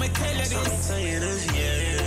me tell you this.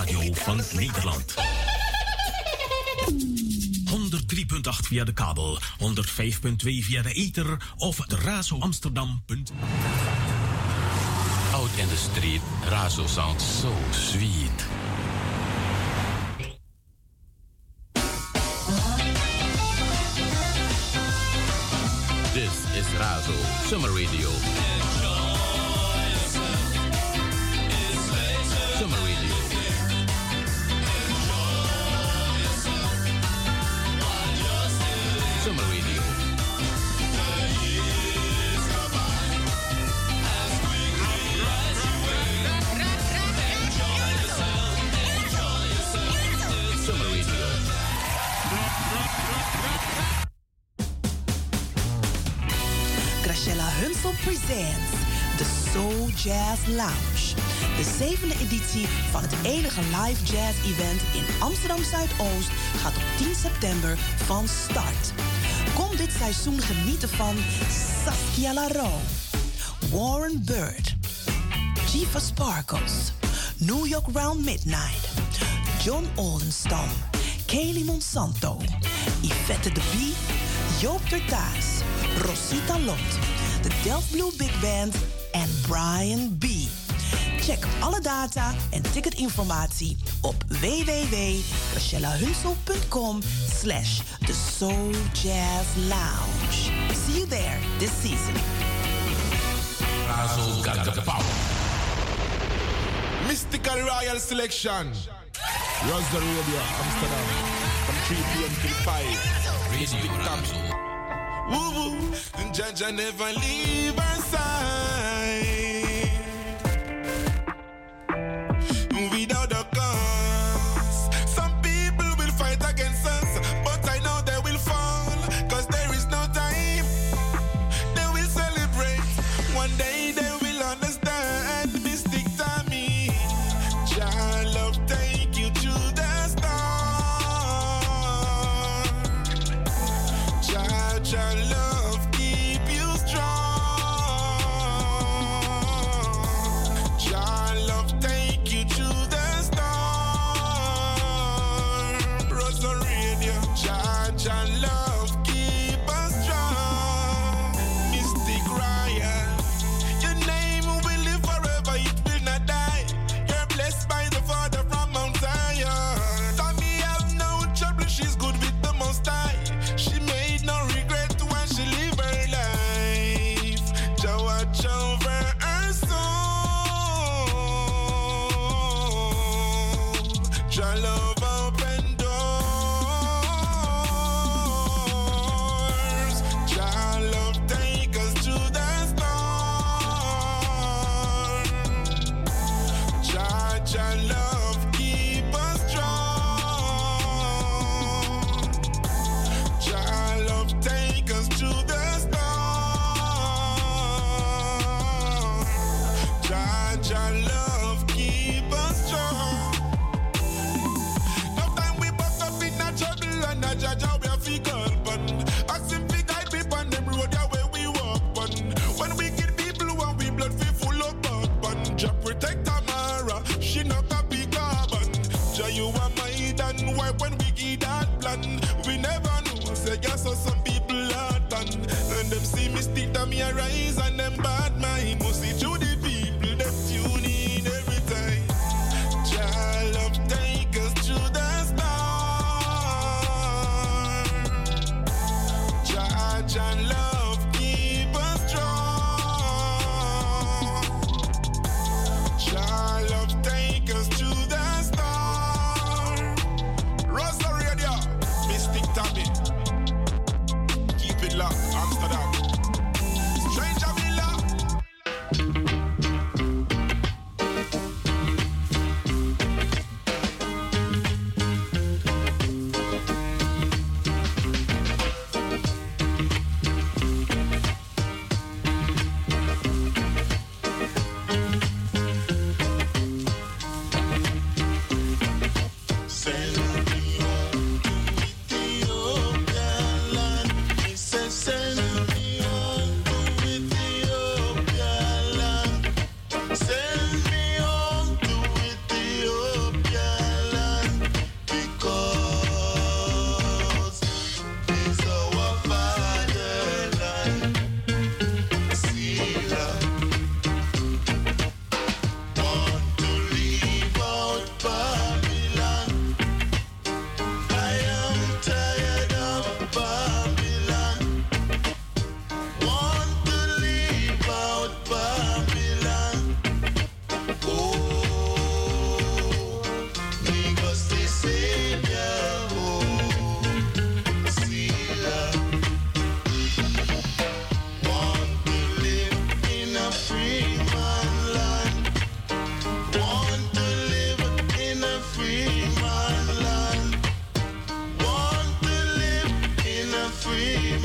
Radio van Nederland. 103.8 via de kabel, 105.2 via de ether of de razoamsterdam. Out in the street, Razo sounds so sweet. This is Razo Summer Radio. Van het enige live jazz event in Amsterdam Zuidoost gaat op 10 september van start. Kom dit seizoen genieten van Saskia Larro, Warren Bird, Jiva Sparkles, New York Round Midnight, John Oldenstone, Kaylee Monsanto, Yvette de Bie, Joop Tertaas, Rosita Lot, de Delft Blue Big Band en Brian B. Check alle data en ticketinformatie op www.rachellehunsel.com slash The Soul Jazz Lounge. See you there this season. Razo got the power. Mystical Royal Selection. Rosda Radio, Amsterdam. From 3 p.m. till 5. Radio Razo. Woo woo. Jaja never leave our side.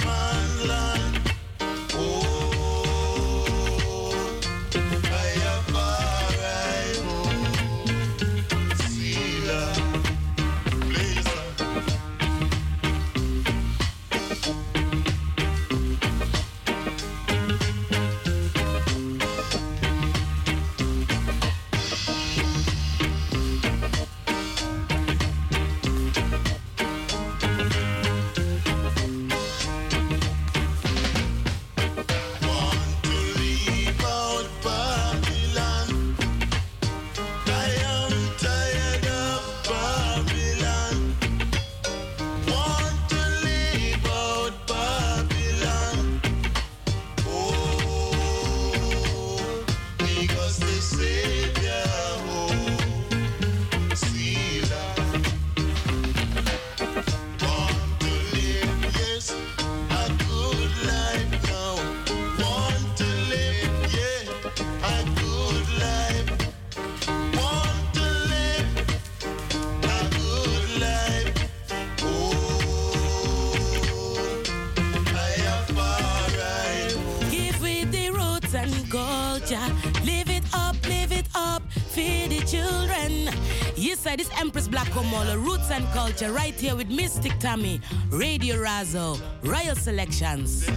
My love. and culture right here with Mystic Tammy, Radio Razzle, Royal Selections.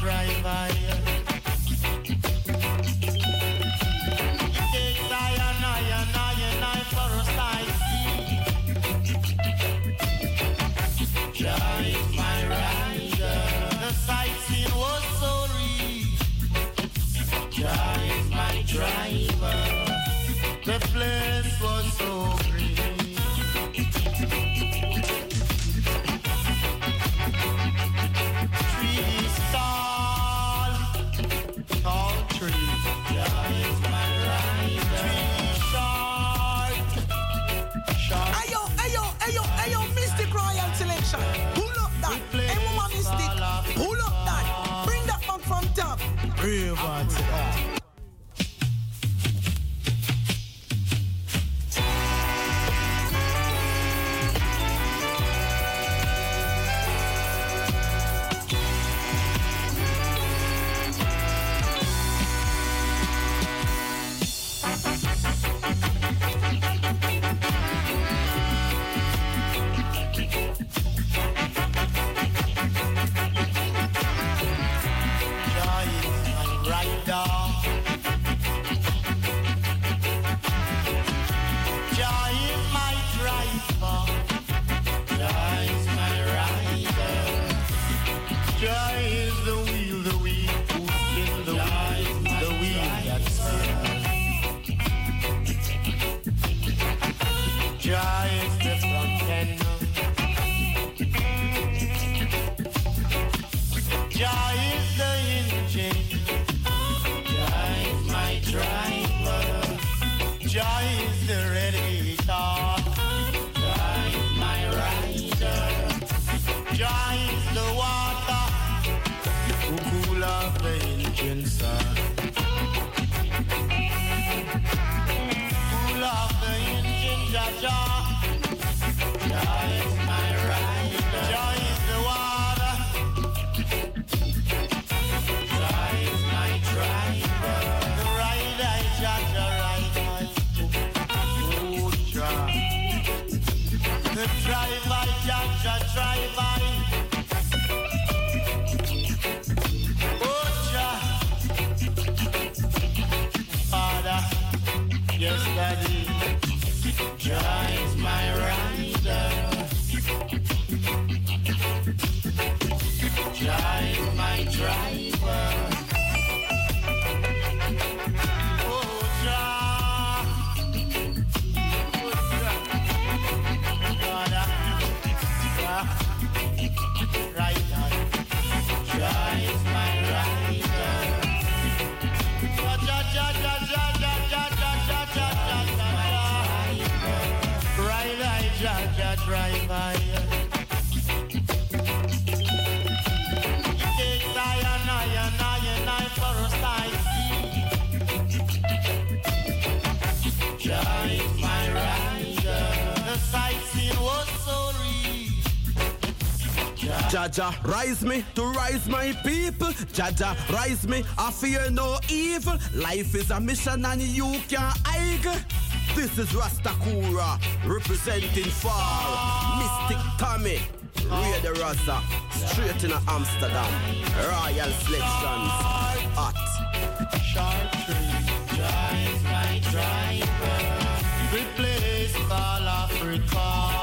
drive by. Jaja, rise me to rise my people. Jaja, rise me, I fear no evil. Life is a mission and you can idle. This is Rastakura representing far. Mystic Tommy, Ray the Rasa, straight in Amsterdam. Royal selections, hot. Chartreuse, drive my driver. Replace all Africa.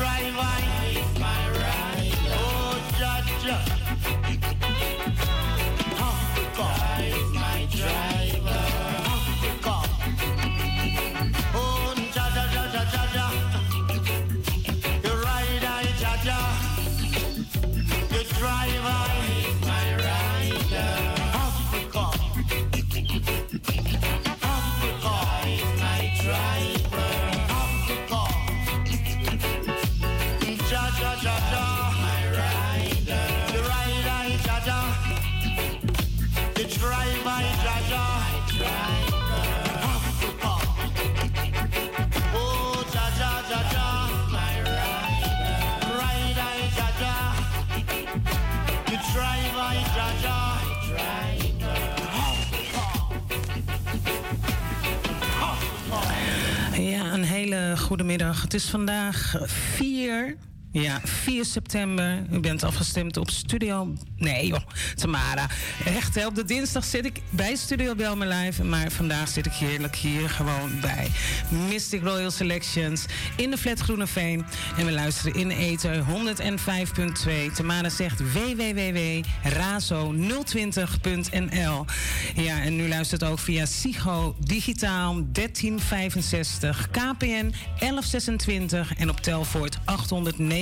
drive I my ride. Oh, Jah Jah. een hele goede middag. Het is vandaag 4 ja, 4 september. U bent afgestemd op Studio... Nee joh, Tamara. Echt, op de dinsdag zit ik bij Studio Belmer Live. Maar vandaag zit ik heerlijk hier gewoon bij Mystic Royal Selections... in de Flat Groeneveen. En we luisteren in de ether 105.2. Tamara zegt www.razo020.nl. Ja, en nu luistert ook via Sigo Digitaal 1365, KPN 1126 en op Telvoort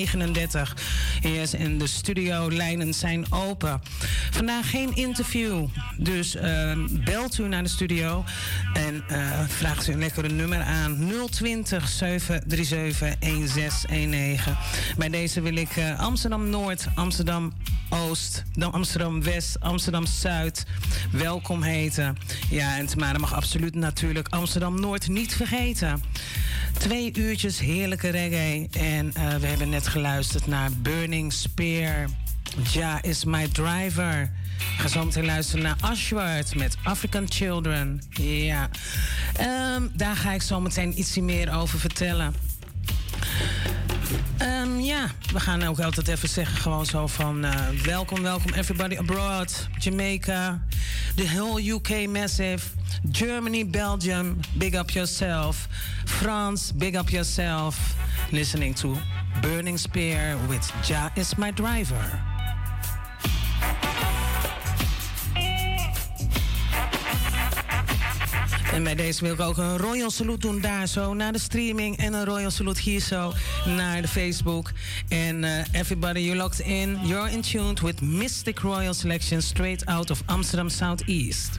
839. Yes, en de studiolijnen zijn open. Vandaag geen interview, dus uh, belt u naar de studio en uh, vraagt u een lekkere nummer aan 020 737 1619. Bij deze wil ik uh, Amsterdam Noord, Amsterdam Oost, Amsterdam West, Amsterdam Zuid welkom heten. Ja, en Tamara mag absoluut natuurlijk Amsterdam Noord niet vergeten. Twee uurtjes heerlijke reggae. En uh, we hebben net geluisterd naar Burning Spear. Ja is my driver. Ga zo meteen luisteren naar Ashworth met African Children. Ja, um, daar ga ik zo meteen iets meer over vertellen. Um, ja, we gaan ook altijd even zeggen gewoon zo van... Uh, welkom, welkom everybody abroad. Jamaica, the whole UK massive. Germany, Belgium, big up yourself. France, big up yourself. Listening to Burning Spear with Ja is my driver. En bij deze wil ik ook een royal salute doen daar zo naar de streaming. En een royal salute hier zo naar de Facebook. En uh, everybody, you locked in. You're in tuned with Mystic Royal Selection straight out of Amsterdam Southeast.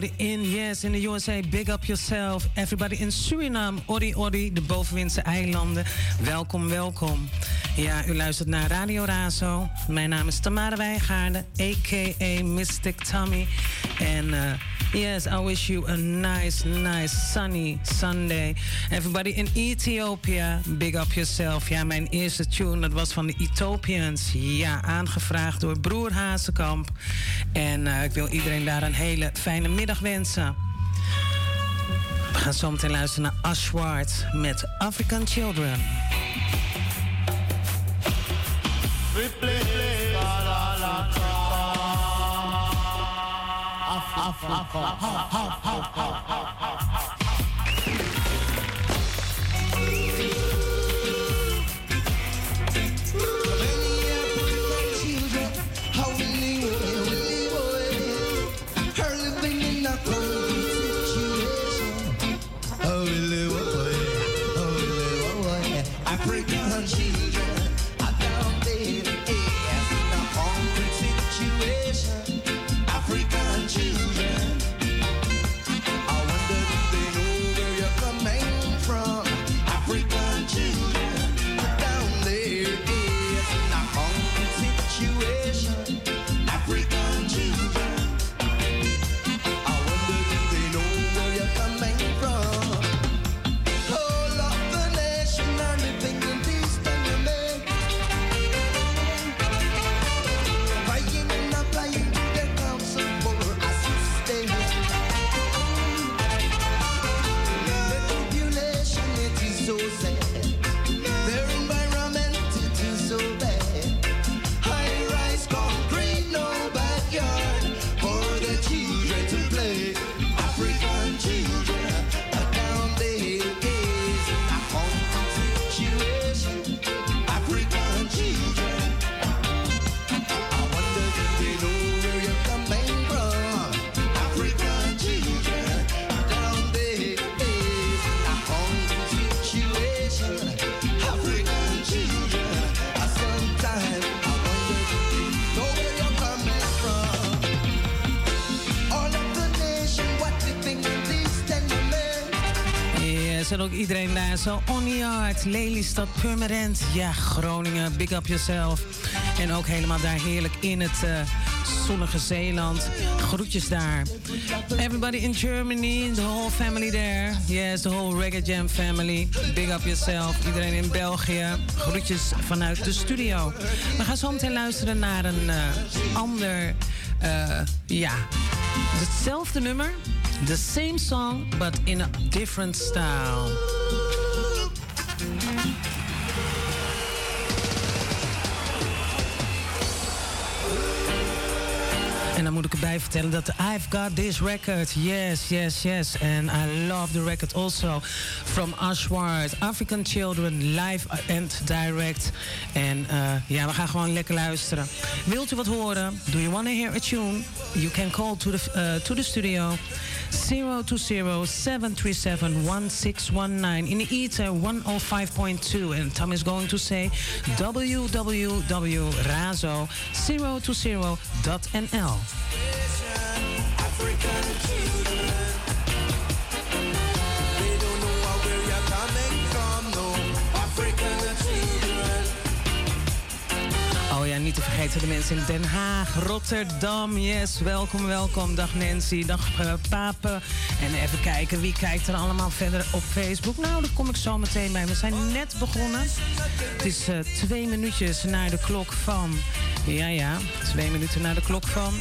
In, yes, in the USA, big up yourself. Everybody in Suriname, Ori Ori, de bovenwindse eilanden. Welkom, welkom. Ja, u luistert naar Radio Razo. Mijn naam is Tamara Wijngaarden, a.k.a. Mystic Tommy. En uh, yes, I wish you a nice, nice sunny Sunday. Everybody in Ethiopia, big up yourself. Ja, mijn eerste tune, dat was van de Ethiopians. Ja, aangevraagd door Broer Hazekamp. En uh, ik wil iedereen daar een hele fijne middag wensen. We gaan zo meteen luisteren naar Ashwart met African Children. Africa. Yes, ook iedereen daar zo. Onyard, Lelystad, Purmerend. Ja, Groningen, big up yourself. En ook helemaal daar heerlijk in het uh, zonnige Zeeland. Groetjes daar. Everybody in Germany, the whole family there. Yes, the whole Reggae Jam family. Big up yourself. Iedereen in België. Groetjes vanuit de studio. We gaan zo meteen luisteren naar een uh, ander... Uh, ja, hetzelfde nummer. The same song, but in a different style. En dan moet ik erbij vertellen dat I've got this record. Yes, yes, yes. And I love the record also. From Ashward, African Children, live and direct. En uh, ja, we gaan gewoon lekker luisteren. Wilt u wat horen? Do you want to hear a tune? You can call to the, uh, to the studio. 020-737-1619. In the ether 105.2. And Tom is going to say www.razo020.nl. Ja, niet te vergeten de mensen in Den Haag, Rotterdam. Yes, welkom, welkom. Dag Nancy, dag uh, Papen. En even kijken, wie kijkt er allemaal verder op Facebook? Nou, daar kom ik zo meteen bij. We zijn net begonnen. Het is uh, twee minuutjes naar de klok van... Ja, ja, twee minuten naar de klok van...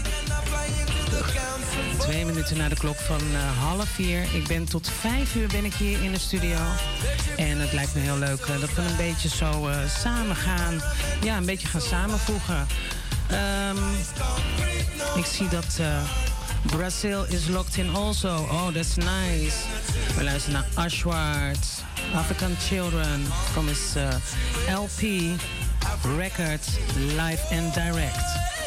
Twee minuten naar de klok van uh, half vier. Ik ben tot vijf uur ben ik hier in de studio. En het lijkt me heel leuk uh, dat we een beetje zo uh, samen gaan. Ja, een beetje gaan samenvoegen. Um, ik zie dat Brazil is locked in also. Oh, that's nice. We luisteren naar Ashwart, African Children, from his LP record Live and Direct.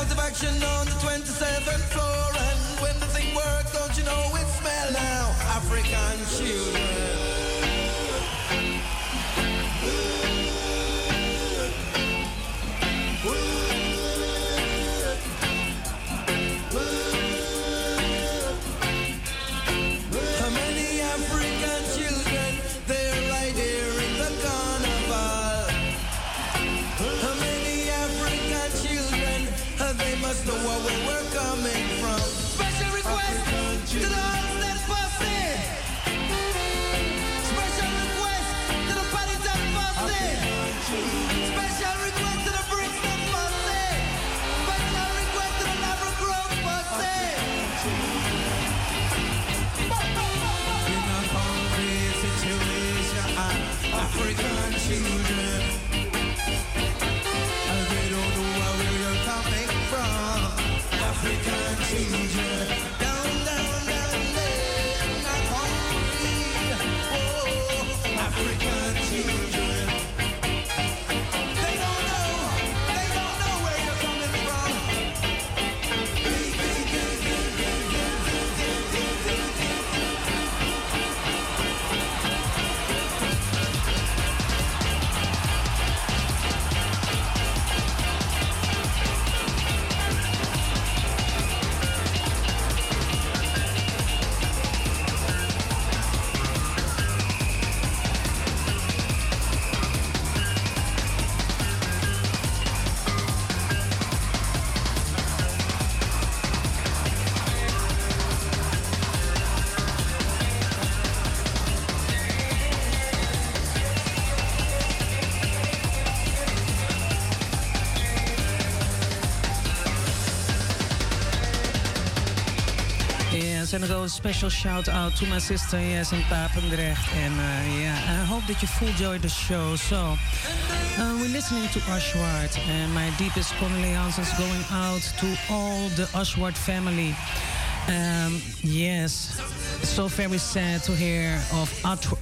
Lit of action on the 27th floor. And when the thing works, don't you know it smell now? African children. Yes, and a special shout out to my sister, yes, in Papendrecht. And uh, yeah, I hope that you full enjoy the show. So, uh, we're listening to Aswad, and my deepest condolences going out to all the Aswad family. Um, yes, so very sad to hear of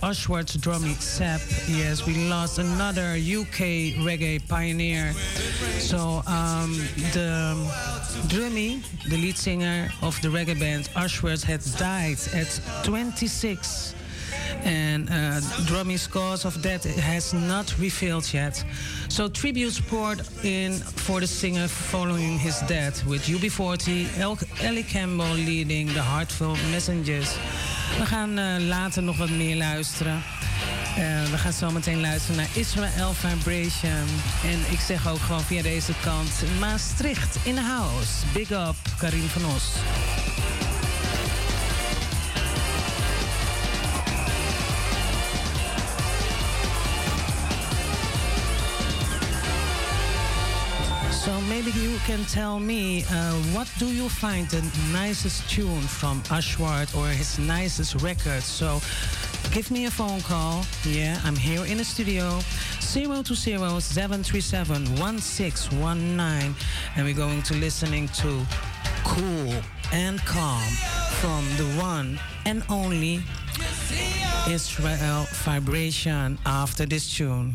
Aswad's drummer Zeb. Yes, we lost another UK reggae pioneer. So um, the Drummie, the lead singer of the reggae band Aswad, had died at 26 and uh, Drummie's cause of death has not revealed yet. So tributes poured in for the singer following his death, with UB40, El Ali Campbell leading the heartfelt Messengers. We gaan uh, later nog wat meer luisteren. Uh, we gaan zo meteen luisteren naar Israel Vibration. En ik zeg ook gewoon via deze kant Maastricht in the house. Big up, Karin van Os. So maybe you can tell me uh, what do you find the nicest tune from Ashwart or his nicest record? So give me a phone call. Yeah, I'm here in the studio. 020-737-1619 and we're going to listening to Cool and Calm from the one and only Israel Vibration after this tune.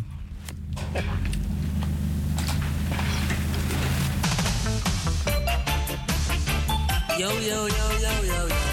Yo, yo, yo, yo, yo, yo,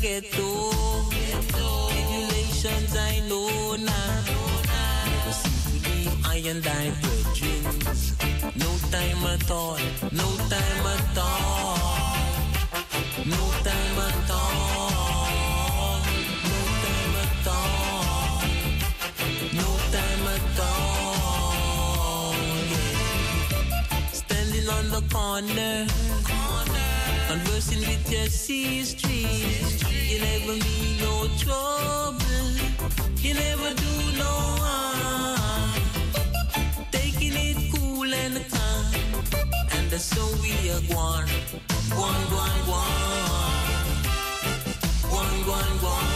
ghetto. Tribulations I know now. I and I brethren. No time at all. No time at all. No time at all. Standing corner. Conversing with your sister. You never mean no trouble. You never do no harm. Taking it cool and calm. And that's how we are going. One, one, one. One, one, one.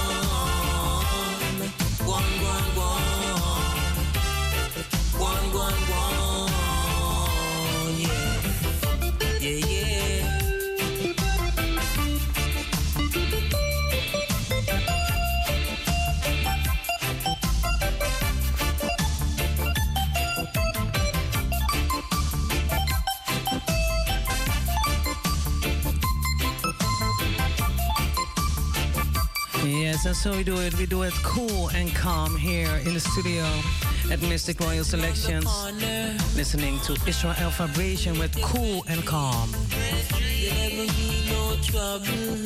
And so we do it. We do it cool and calm here in the studio at Mistic Royal Selections. Listening to Israel Vibration with Cool and Calm. You never mean no trouble.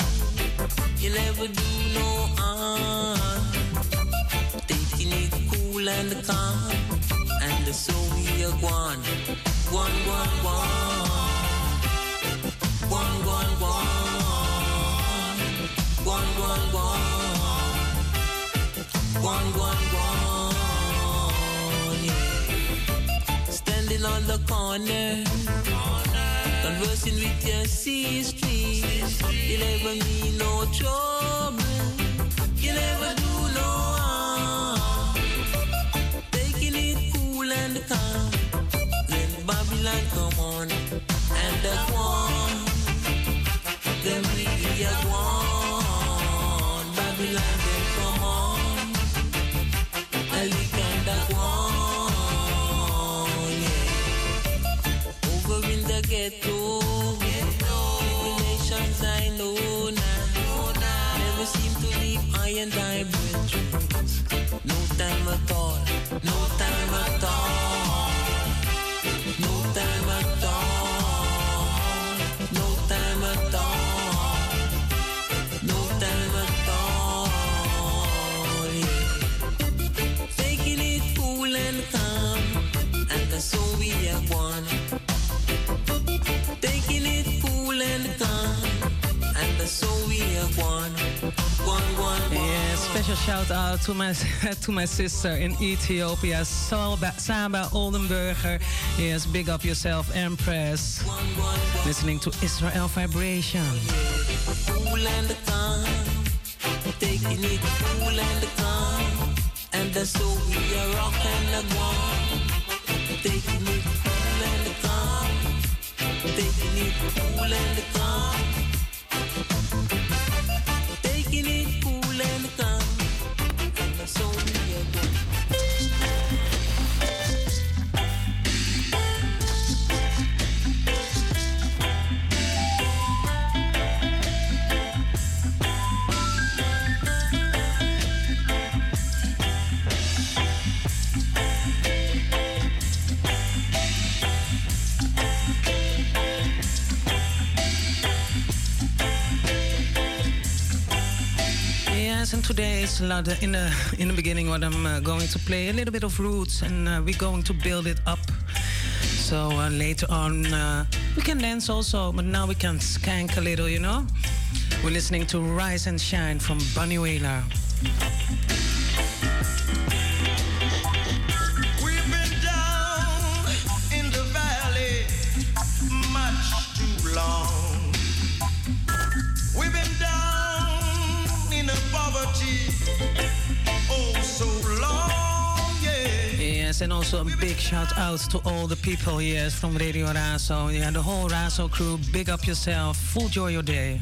You never do no harm. Taking it cool and calm. And so we are one. One, one, one. One, one, one. One, one, one. One, one, one. Yeah. Standing on the corner. Conversing with your sister. You never mean no trouble. You never do no harm. Taking it cool and calm. Let Babylon come on. Shout out to my to my sister in Ethiopia, Saba, Oldenburger. Yes, big up yourself, Empress. Listening to Israel Vibration. and that's how we are rocking the one. Taking it cool and calm, taking it cool and calm, today is in the in the beginning what I'm uh, going to play a little bit of roots, and uh, we're going to build it up. So uh, later on uh, we can dance also, but now we can skank a little, you know. We're listening to Rise and Shine from Bunny Wailer. Yes, and also a big shout out to all the people, yes, from Radio Razo. Yeah, the whole Razo crew, big up yourself, full joy your day.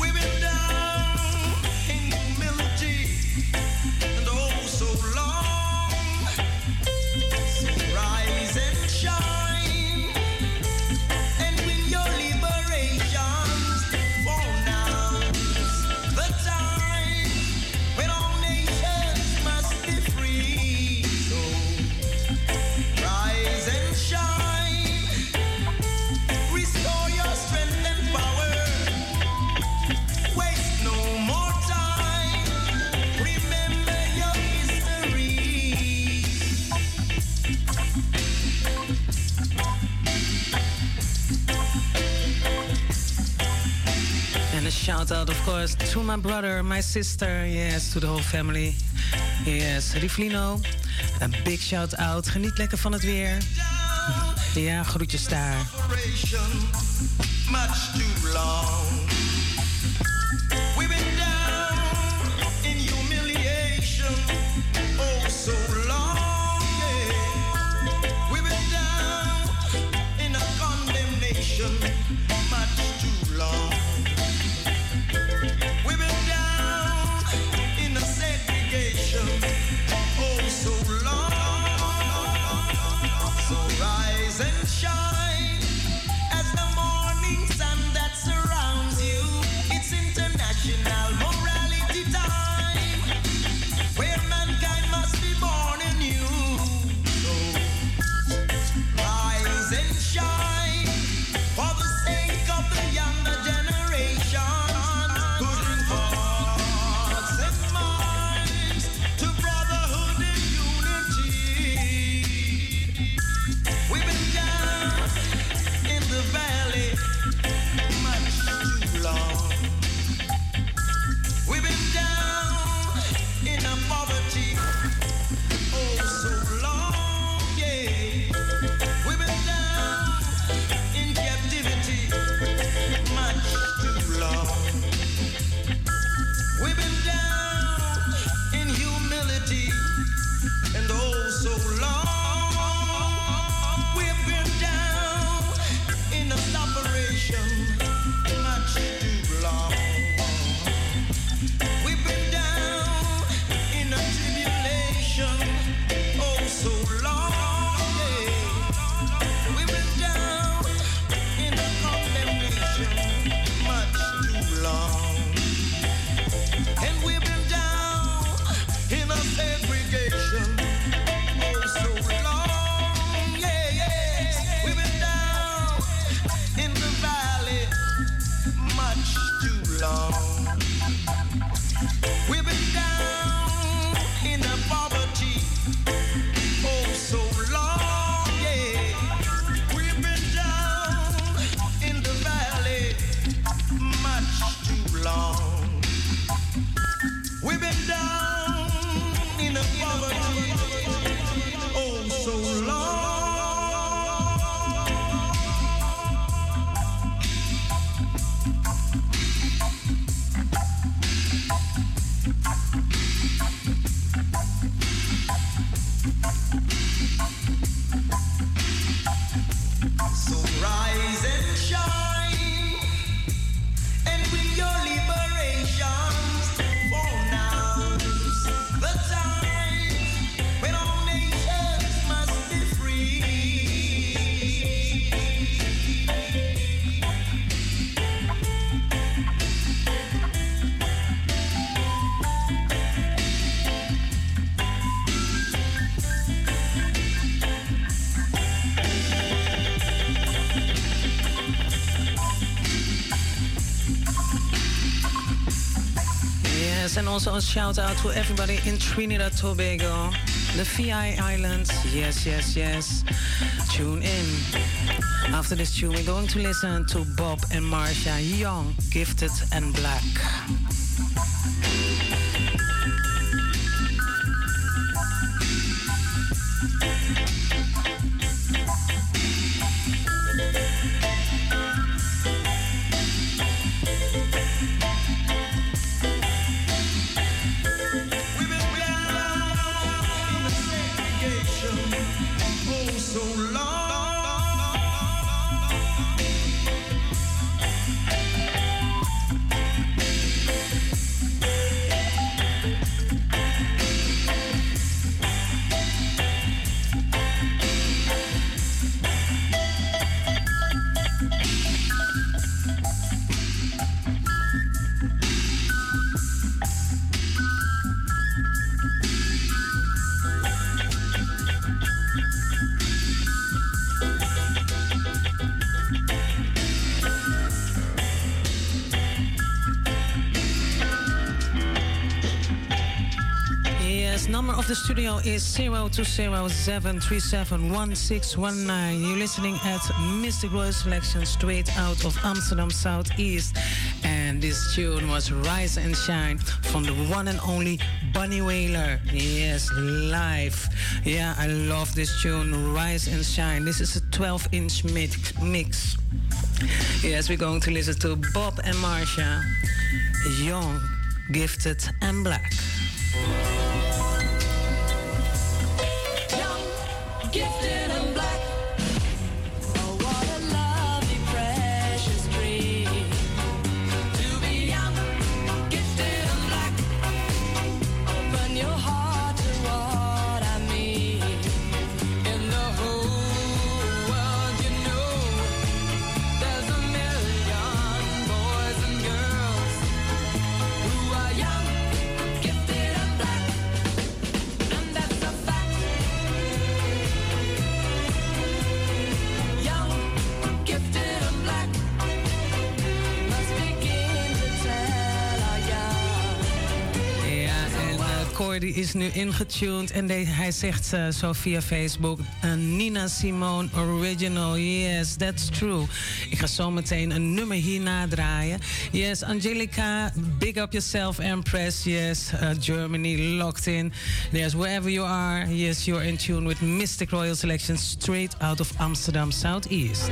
We've my brother, my sister, yes, to the whole family. Yes, Riflino, een big shout out. Geniet lekker van het weer. Ja, groetjes daar. Much long. Also a shout out to everybody in Trinidad Tobago, the VI Islands. Yes, yes, yes. Tune in. After this tune, we're going to listen to Bob and Marcia, young, gifted, and black. Is 0207371619. You're listening at Mistic Royal Selection straight out of Amsterdam Southeast. And this tune was Rise and Shine from the one and only Bunny Wailer. Yes, live. Yeah, I love this tune, Rise and Shine. This is a 12 inch mix. mix. Yes, we're going to listen to Bob and Marcia, young, gifted, and black. Ingetuned en hij zegt uh, zo via Facebook: uh, Nina Simone Original. Yes, that's true. Ik ga zo meteen een nummer hierna draaien. Yes, Angelica, big up yourself, Empress. Yes, uh, Germany locked in. Yes, wherever you are, yes, you're in tune with Mystic Royal Selection straight out of Amsterdam Southeast.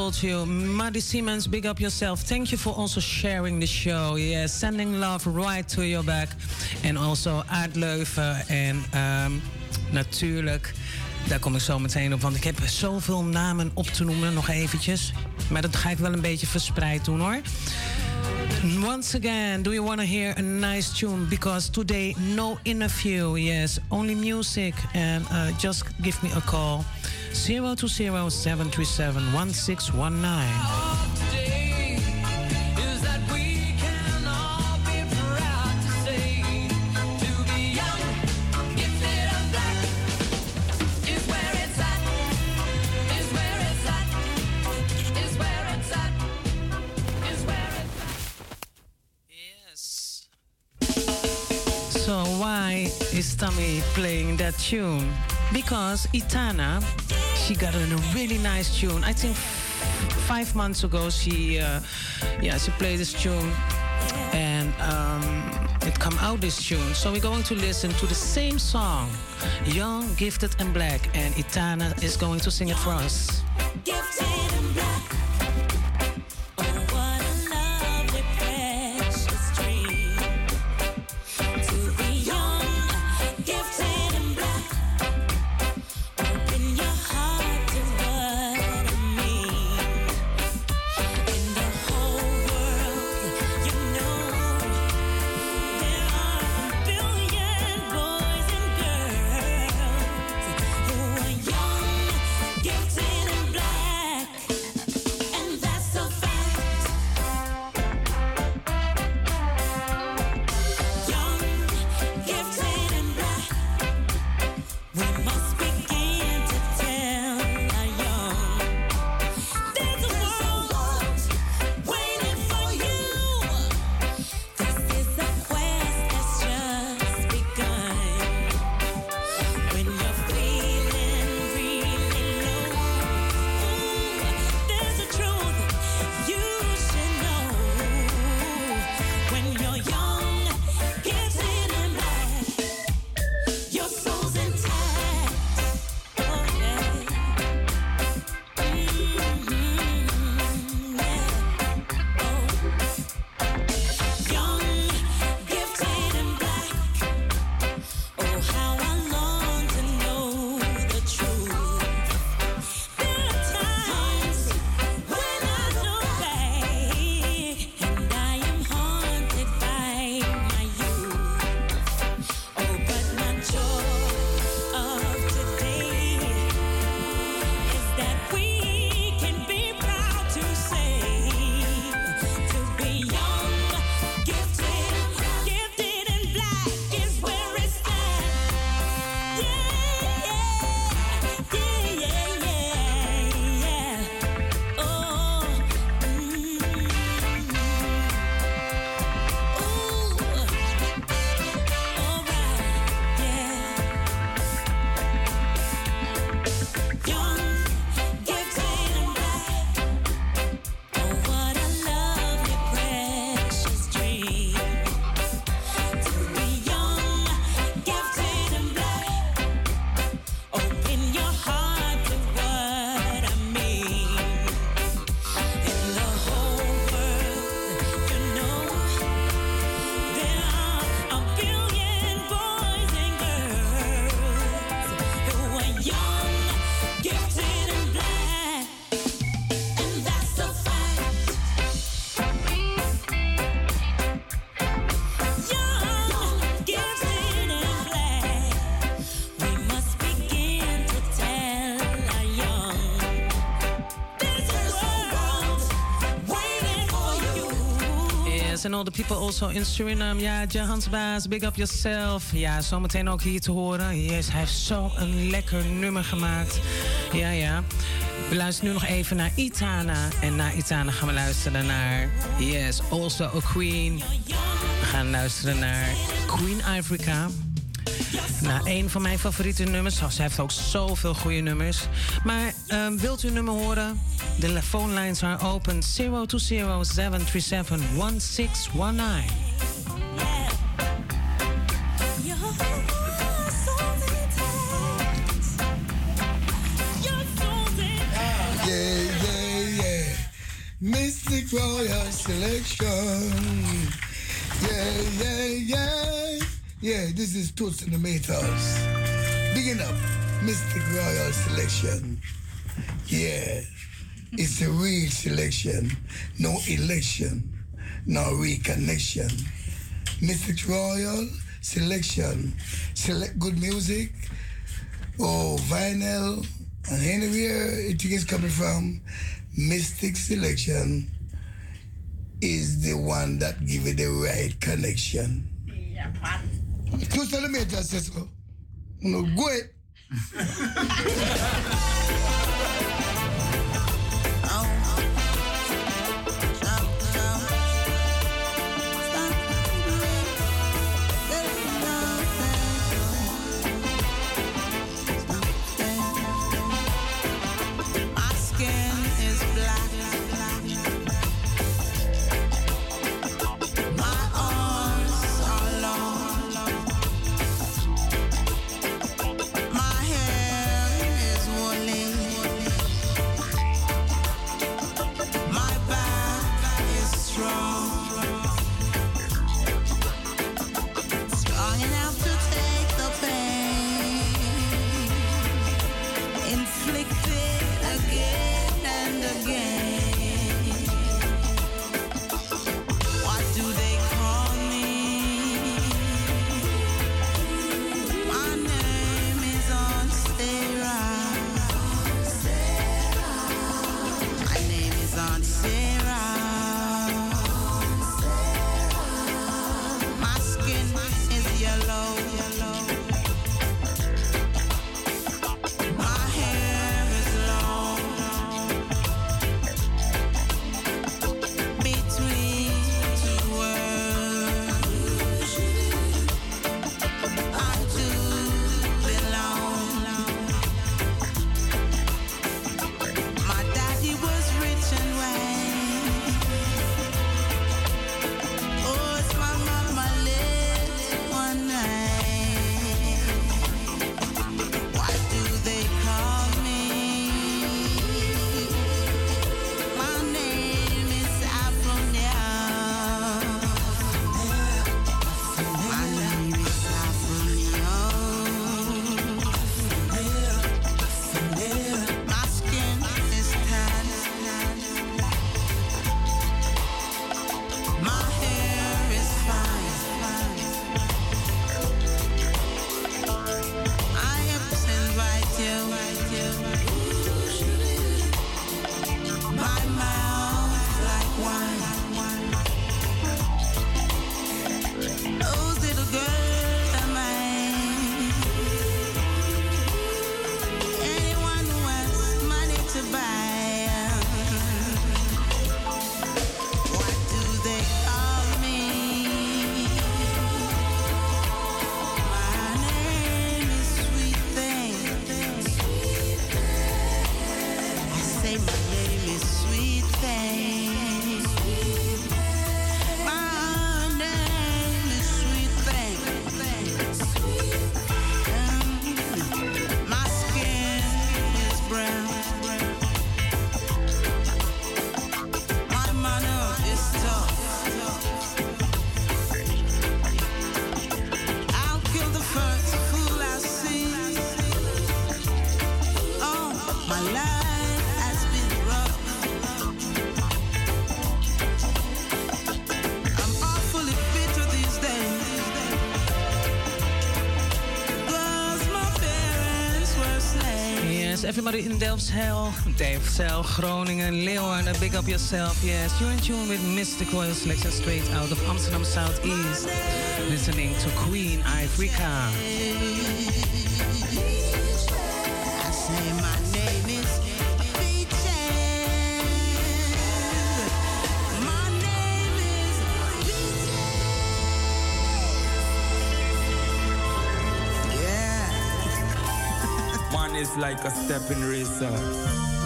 Told you, Maddie Siemens, big up yourself. Thank you for also sharing the show. Yes, sending love right to your back. En also Leuven en ehm, natuurlijk, daar kom ik zo meteen op, want ik heb zoveel namen op te noemen nog eventjes. Maar dat ga ik wel een beetje verspreid doen hoor. Once again, do you want to hear a nice tune? Because today, no interview, yes, only music. And uh, just give me a call 020 737 1619. today is that we can all be proud to say to be young, gifted and black is where it's at, is where it's at, is where it's at, is where it's Yes. So why is Tommy playing that tune? Because Itana, she got a really nice tune. I think five months ago, she uh, yeah she played this tune, and um, it come out this tune. So we're going to listen to the same song, Young, Gifted, and Black, and Itana is going to sing it for us. Gifted all the people also in Suriname. Ja, Johans Baas, big up yourself. Ja, zometeen ook hier te horen. Yes, hij heeft zo'n lekker nummer gemaakt. Ja, ja. We luisteren nu nog even naar Itana. En na Itana gaan we luisteren naar... Yes, also a queen. We gaan luisteren naar Queen Africa. Nou, een van mijn favoriete nummers. Ze heeft ook zoveel goede nummers. Maar ehm, wilt u een nummer horen? De phone lines are open 020-737-1619. Yeah, yeah, yeah. Mistic Royal Selection. Yeah, yeah, yeah. Yeah, this is Toots and the Maytals. Bigging up Mistic Royal Selection. Yeah, it's a real selection. No election, no reconnection. Mistic Royal Selection. Select good music. Oh, vinyl. And anywhere it is coming from, Mistic Selection is the one that give it the right connection. Toots and the Maytals says so. No, go everybody in Delfzijl, Delfzijl, Groningen, Leeuwarden, big up yourself. Yes, you're in tune with Mistic Royal Selection straight out of Amsterdam Southeast. Listening to Queen Africa. Is like a stepping razor.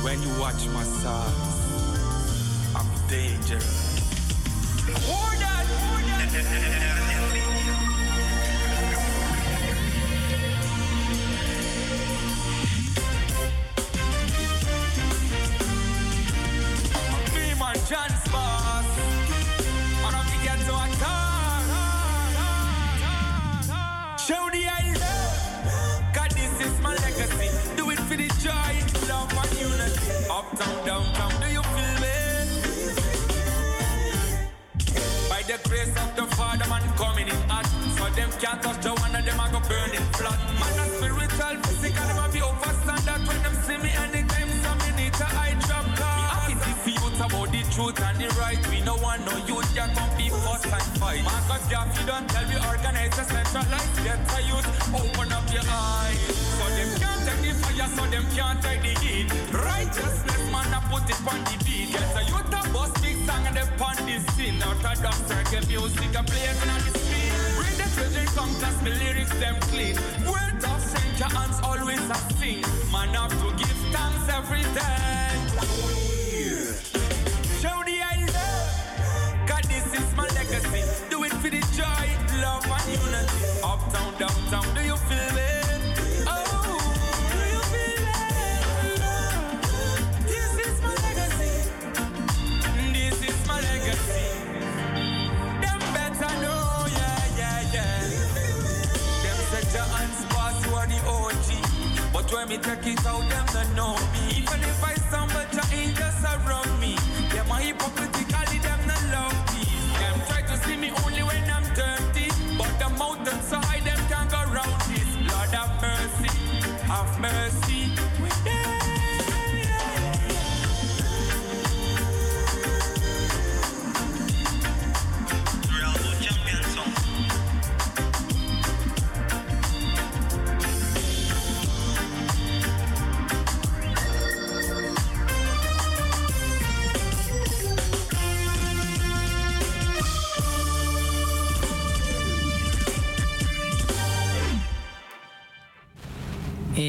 When you watch my size, I'm dangerous. The Father, man coming in hot. So them can't touch the one of them, I go burning flat. Man, a spiritual, physical, them a be overstand that when them see me anytime, so me need to eye drop. Me happy to see youth about the truth and the right. We no want no youth, ya come be fuss and fight. Marcus Garvey don't tell me organize a centralized get a youth. Open up your eyes. So them can't take the fire, so them can't take the heat. Righteousness, man, I put it on the beat. Get a youth a bus big song and they on the scene. Orthodox reggae music, I play it on the street. Bring the children, come class, me lyrics, them clean. Word of stranger hands always a sing. Man, have to give thanks every day. Show the eyes. Cause this is my legacy. Do it for the joy, love, and unity. Uptown, downtown, do you feel it? Them better know, yeah, yeah, yeah. You are the OG. But when me take it out, them don't know me. Even if I stumble, angels around me. Them a hypocritically,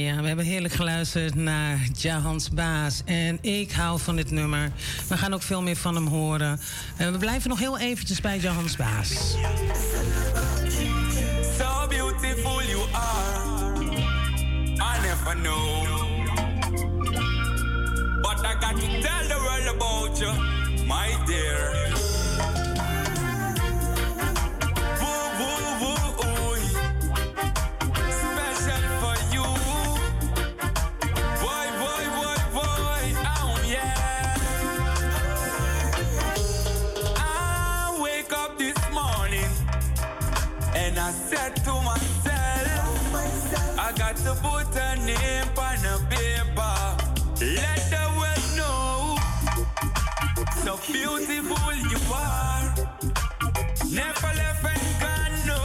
Ja, we hebben heerlijk geluisterd naar Jahans Baas. En ik hou van dit nummer. We gaan ook veel meer van hem horen. En we blijven nog heel eventjes bij Jahans Baas. So beautiful you are. I never know. But I got to tell the world about you, my dear. Got to put a name on a paper. Let the world know so beautiful you are. Never left and gone, no.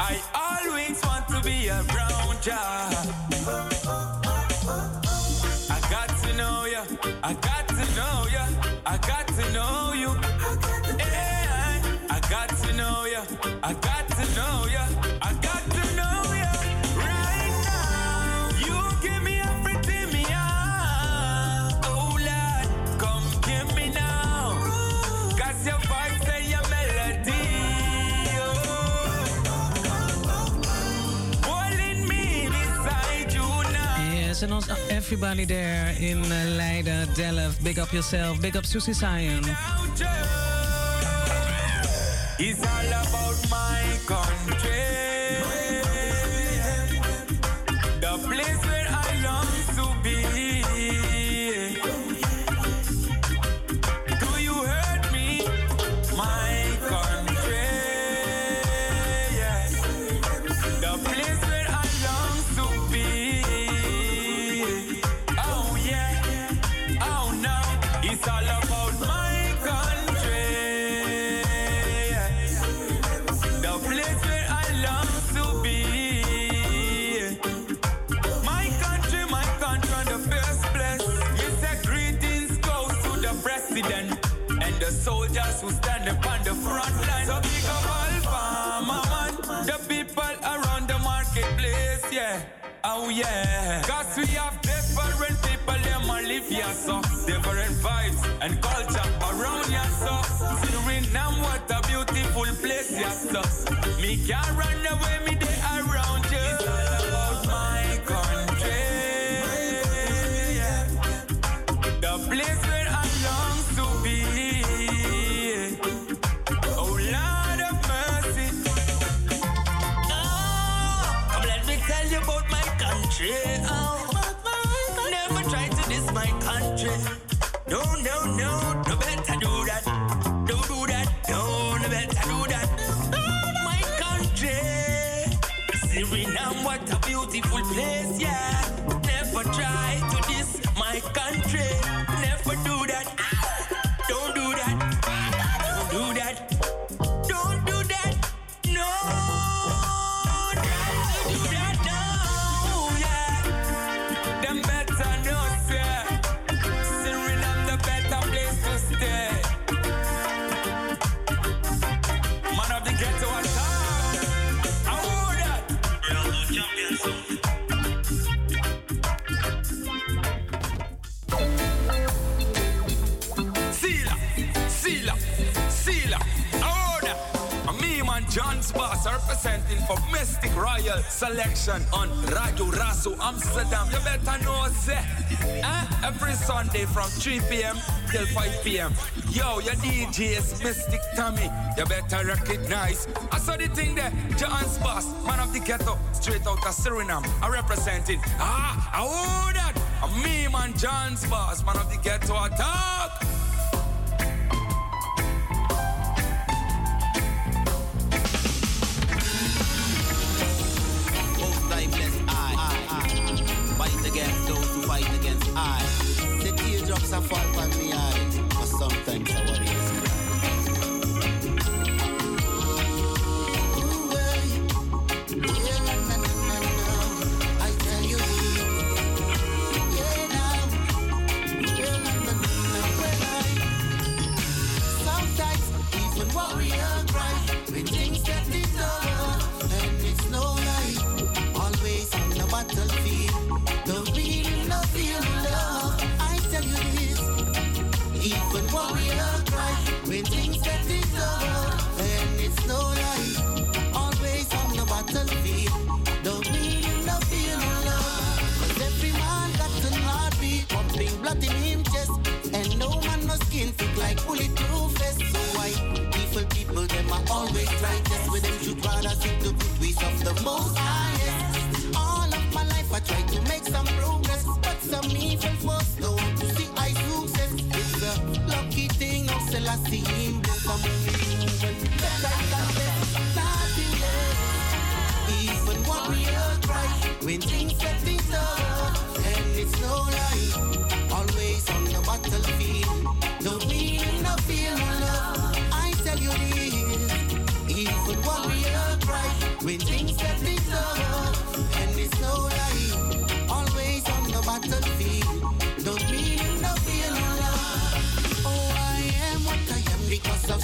I always want to be around ya. Also everybody there in uh, Leiden, Delft. Big up yourself. Big up Susie Sion. It's all about my country. The place Yo, your DJ is Mistic Tommy. You better recognize. I saw the thing there, John's boss, man of the ghetto, straight out of Suriname. I representing. Ah, I owe that. I'm me, man, John's boss, man of the ghetto I talk.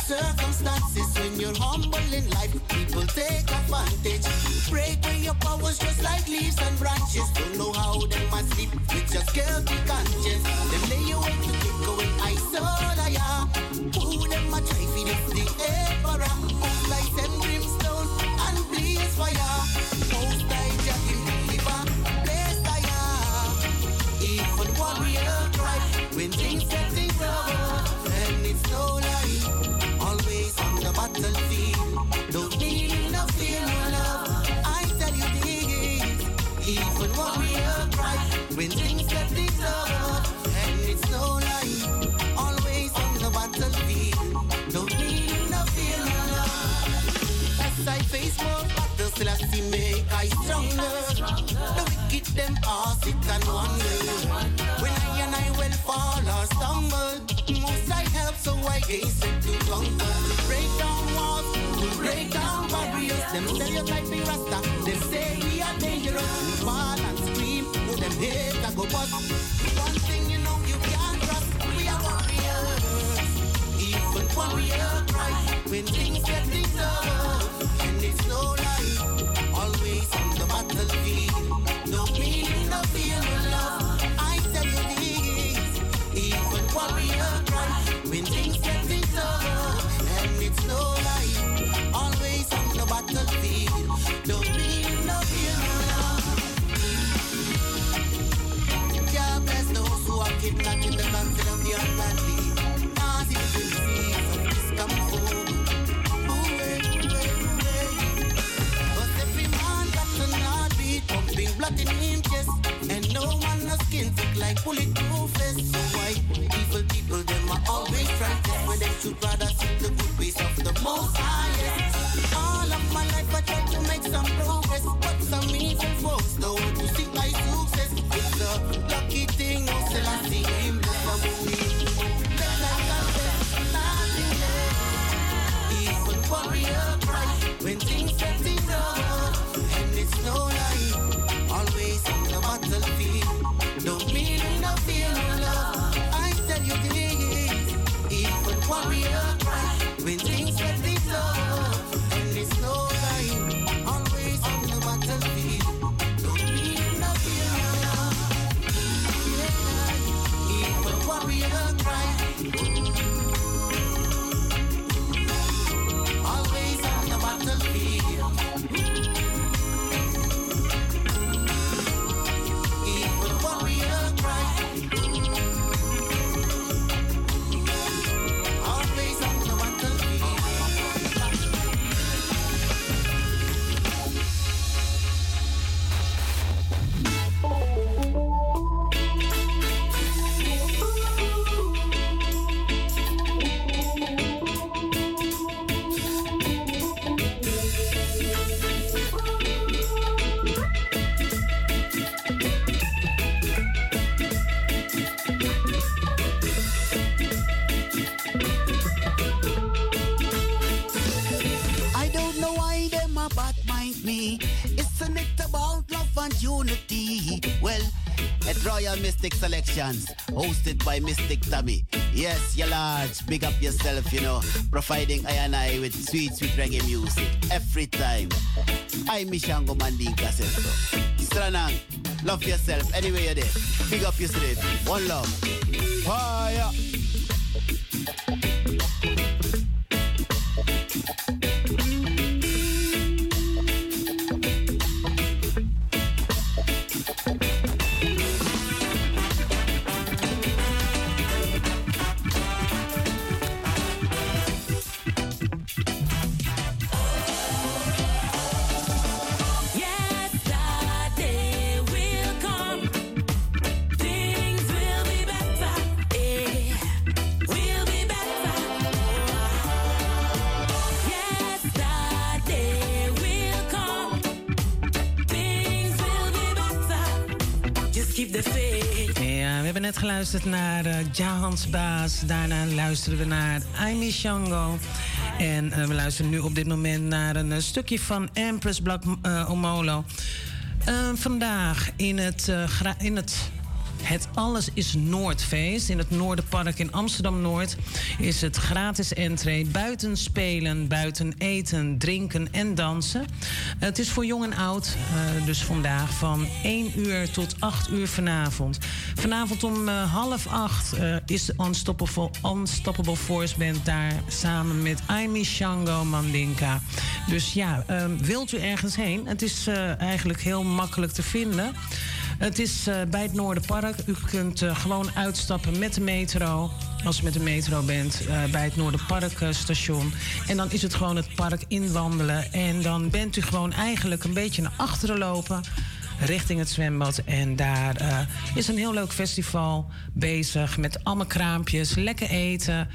circumstances when you're humble in life. People take advantage. Break when your powers just like leaves and branches. Don't know how they must sleep with your guilty conscience. them all sit and wonder. When I and I will fall or stumble, must I help so I gaze to conquer? Break down walls, break down barriers. Them stereotypes be rasta. Them say we are dangerous. We fall and scream. Them hate I go bust. One thing you know you can't trust. We are warriors, even warrior cries when things get disturbed. Shot in him chest. And no man no skin thick like bulletproof vest. So why evil people them are always frightened when they should rather see the good ways of the most highest. All of my life I tried to make some progress, but some evil folks don't want to see my success. It's a lucky thing, no see him my. Even warrior cry when things get warrior Royal Mistic Selections, hosted by Mistic Tommy. Yes, you large, big up yourself, you know, providing I and I with sweet, sweet reggae music every time. I Mishango Mandinka says. Stranang, love yourself anyway you're there. Big up yourself. One love. Geluisterd naar uh, Jahans Baas. Daarna luisteren we naar Aimee Shango. En eh, we luisteren nu op dit moment naar een eh, stukje van Empress Black Omolo. Vandaag in het, in het het Alles is Noordfeest in het Noorderpark in Amsterdam-Noord is het gratis entree. Buiten spelen, buiten eten, drinken en dansen. Het is voor jong en oud, eh, dus vandaag van 1 uur tot 8 uur vanavond. Vanavond om eh, half acht eh, is de Unstoppable, Unstoppable Force Band daar samen met Aimee Shango Mandinka. Dus ja, eh, wilt u ergens heen? Het is eigenlijk heel makkelijk te vinden. Het is eh, bij het Noorderpark. U kunt eh, gewoon uitstappen met de metro. Als u met de metro bent, eh, bij het Noorderparkstation. en dan is het gewoon het park inwandelen. En dan bent u gewoon eigenlijk een beetje naar achteren lopen. Richting het zwembad. En daar is een heel leuk festival bezig. Met allemaal kraampjes, lekker eten.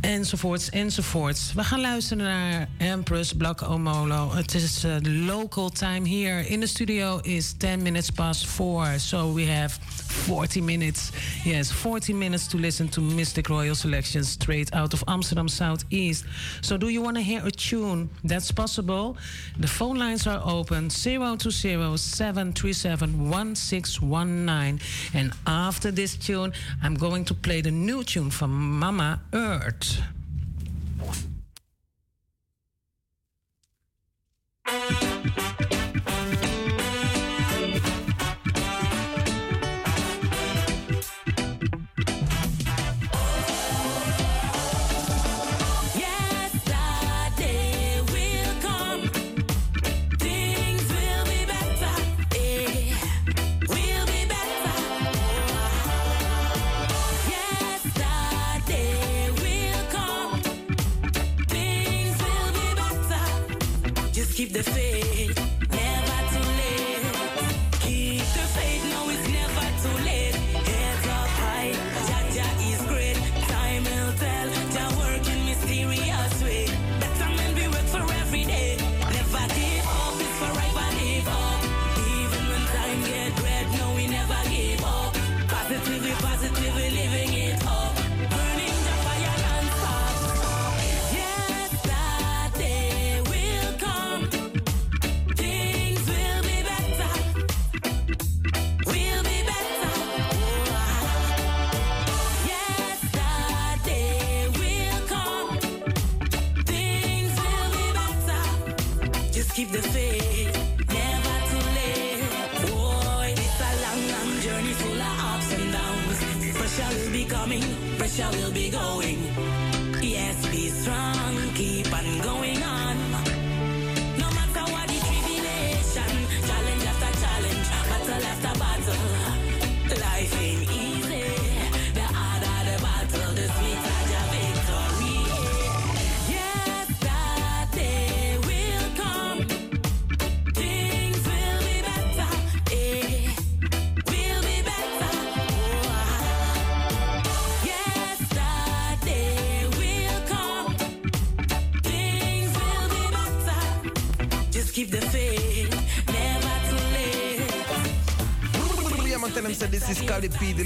Enzovoorts, enzovoorts. We gaan luisteren naar Empress Black Omolo. Het is uh, local time here in the studio is 10 minutes past 4. So we have 40 minutes. Yes, 40 minutes to listen to Mystic Royal Selection straight out of Amsterdam Southeast. So do you want to hear a tune? That's possible. The phone lines are open 020-737-1619. And after this tune, I'm going to play the new tune from Mama Earth. Thank you.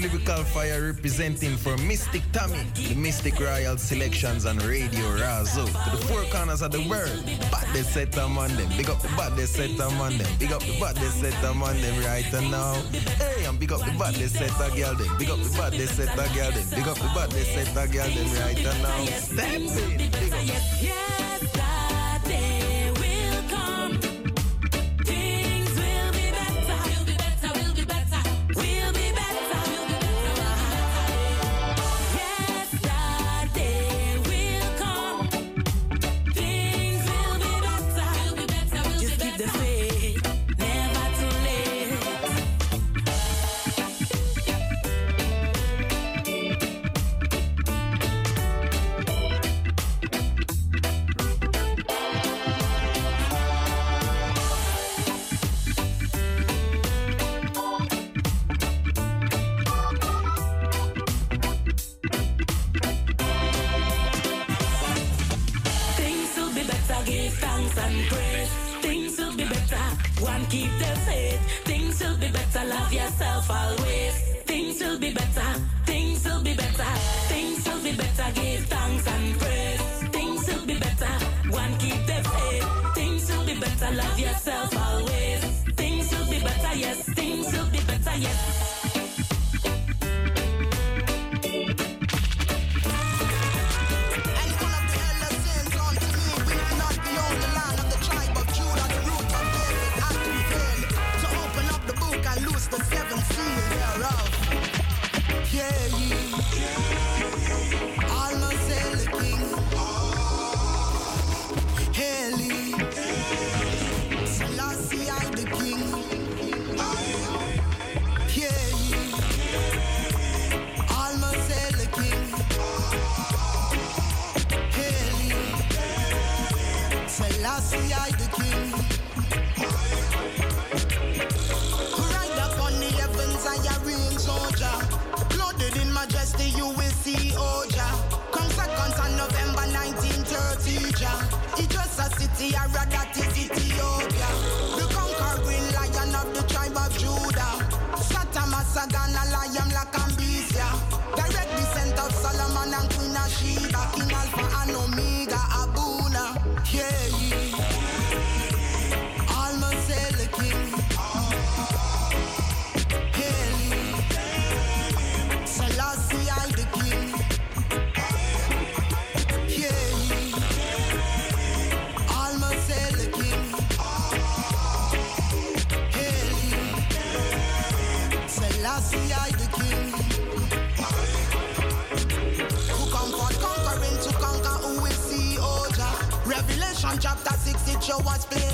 Lyrical Fire representing for Mistic Tommy, the Mistic Royal Selections on Radio Razo. To the four corners of the world, but they set among them. Big up the bad they set among them. Big up the bad they set among them right now. Hey, I'm big up the bad they set a girl them. Big up the bad they set a girl them. Big up the bad they set a girl them right now. Step in. a Watch your watch, please.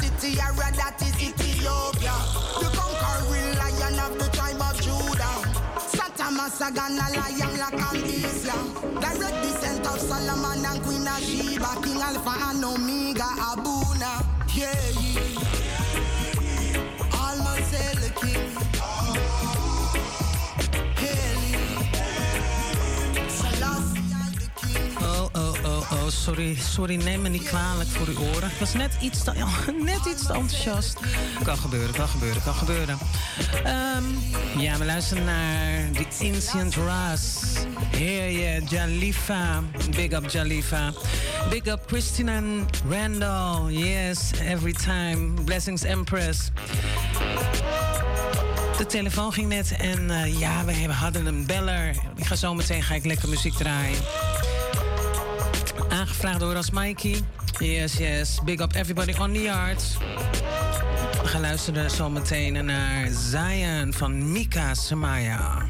city, Ara, that is Ethiopia. The conquering lion of the tribe of Judah. Satamasagan, a lion like Ambizia. Direct descent of Solomon and Queen of King Alpha and Omega, Abuna. Yeah, yeah. Oh, sorry, sorry, neem me niet kwalijk voor uw oren. Ik was net iets te, net iets te enthousiast. Kan gebeuren, kan gebeuren, kan gebeuren. Ehm, ja, we luisteren naar The Ancient Ras. Heer je, Jalifa. Big up Jalifa. Big up Christina and Randall. Yes, every time. Blessings Empress. De telefoon ging net en eh, ja, we hadden een beller. Ik ga zo meteen ga ik lekker muziek draaien. Aangevraagd door als Mikey. Yes, yes. Big up everybody on the yard. We gaan luisteren zo meteen naar Zion van Mika Samaya.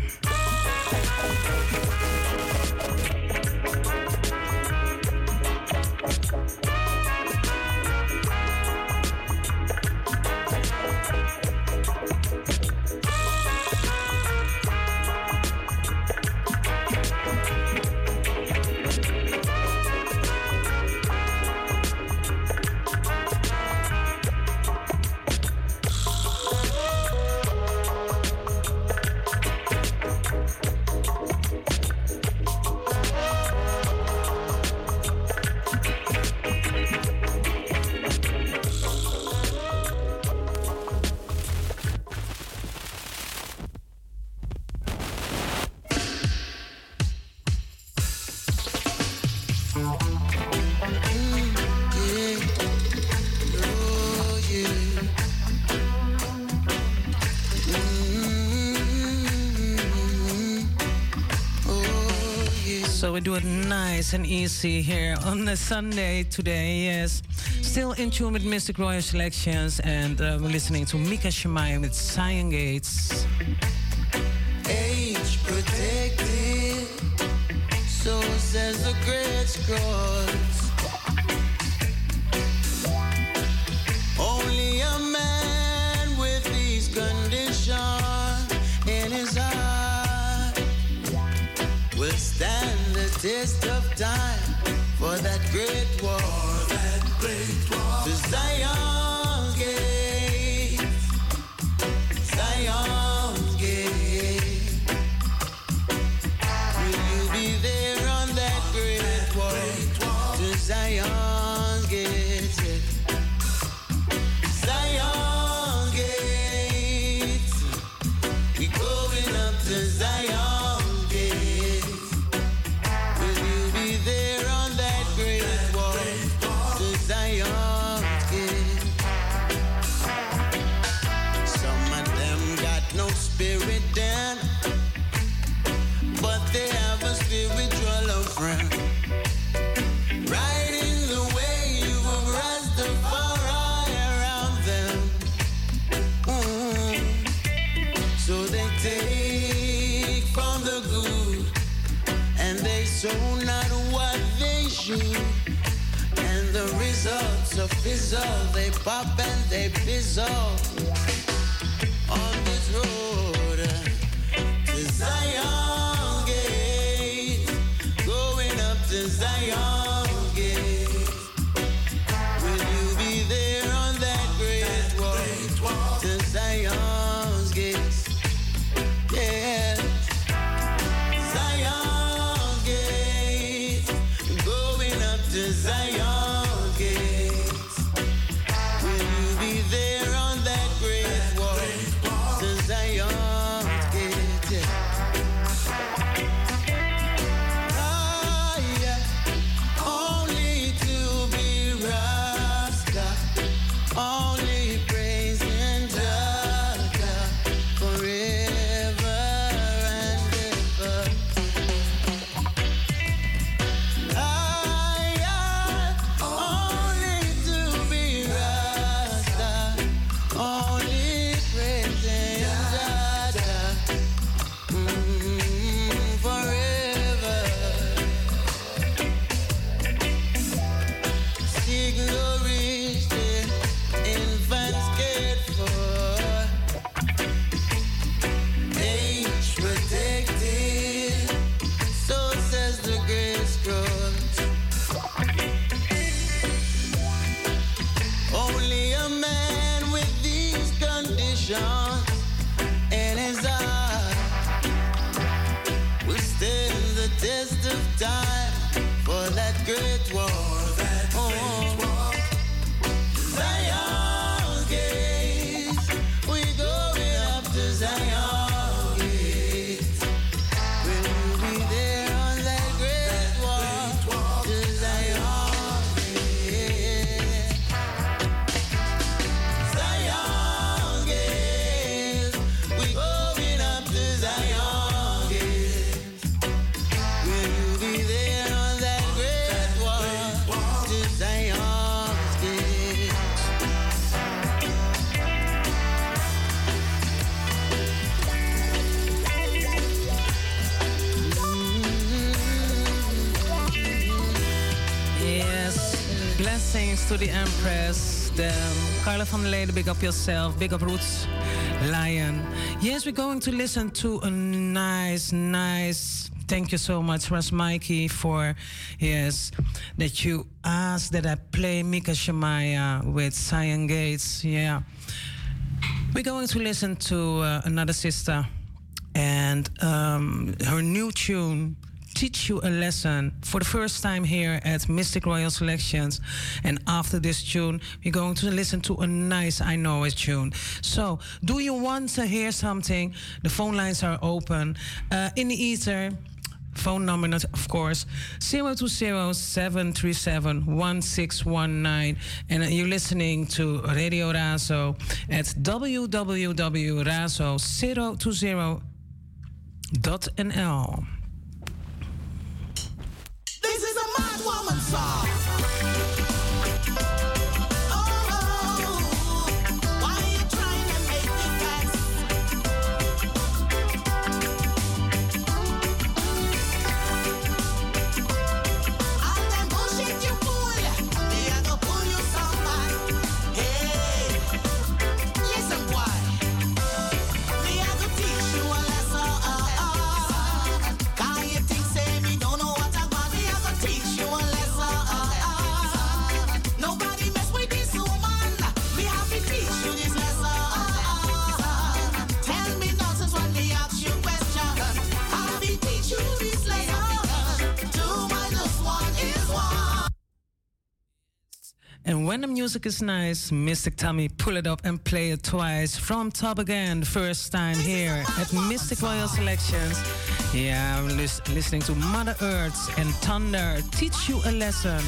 So we do it nice and easy here on a Sunday today, yes. Still in tune with Mistic Royal Selections, and uh, we're listening to Micah Shemaiah with Zion Gates. age protected. So says the great scrolls. Time for that great war. That great war. To Zion's fizzle, they pop and they fizzle to the Empress, them. Carla van der Leden, big up yourself, big up Roots, Lion. Yes, we're going to listen to a nice, nice. Thank you so much, Russ Mikey, for yes that you asked that I play Micah Shemaiah with Zion Gates. Yeah, we're going to listen to uh, another sister and um, her new tune teach you a lesson for the first time here at Mistic Royal Selections. And after this tune, we're going to listen to a nice I Know It tune. So, do you want to hear something? The phone lines are open. Uh, in the ether, phone number, of course, 020-737-1619. And you're listening to Radio Razo at www.razo020.nl. Bad woman song. And when the music is nice, Mistic Tommy pull it up and play it twice from top again, first time here at Mistic Royal Selections. Yeah, I'm listening to Mother Earth and Thunder teach you a lesson.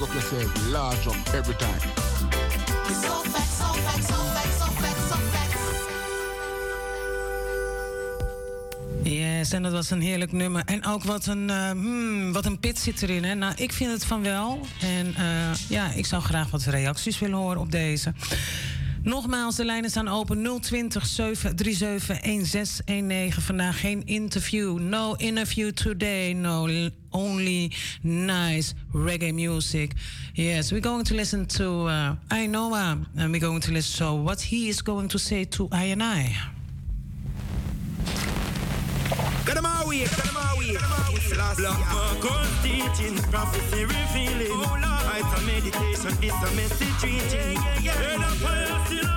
big up yourself, large up every time. Yes, en dat was een heerlijk nummer. En ook wat een, eh, hmm, wat een pit zit erin. Hè? Nou, ik vind het van wel. En eh, ja, ik zou graag wat reacties willen horen op deze. Nogmaals, de lijnen staan open 020 737 1619. Vandaag geen interview. No interview today. No only nice. reggae music. Yes, we're going to listen to uh, I Know. Uh, and we're going to listen to what he is going to say to I and I. Black teaching, prophecy revealing. Oh, I meditation, it's a message reaching. Yeah, yeah, yeah.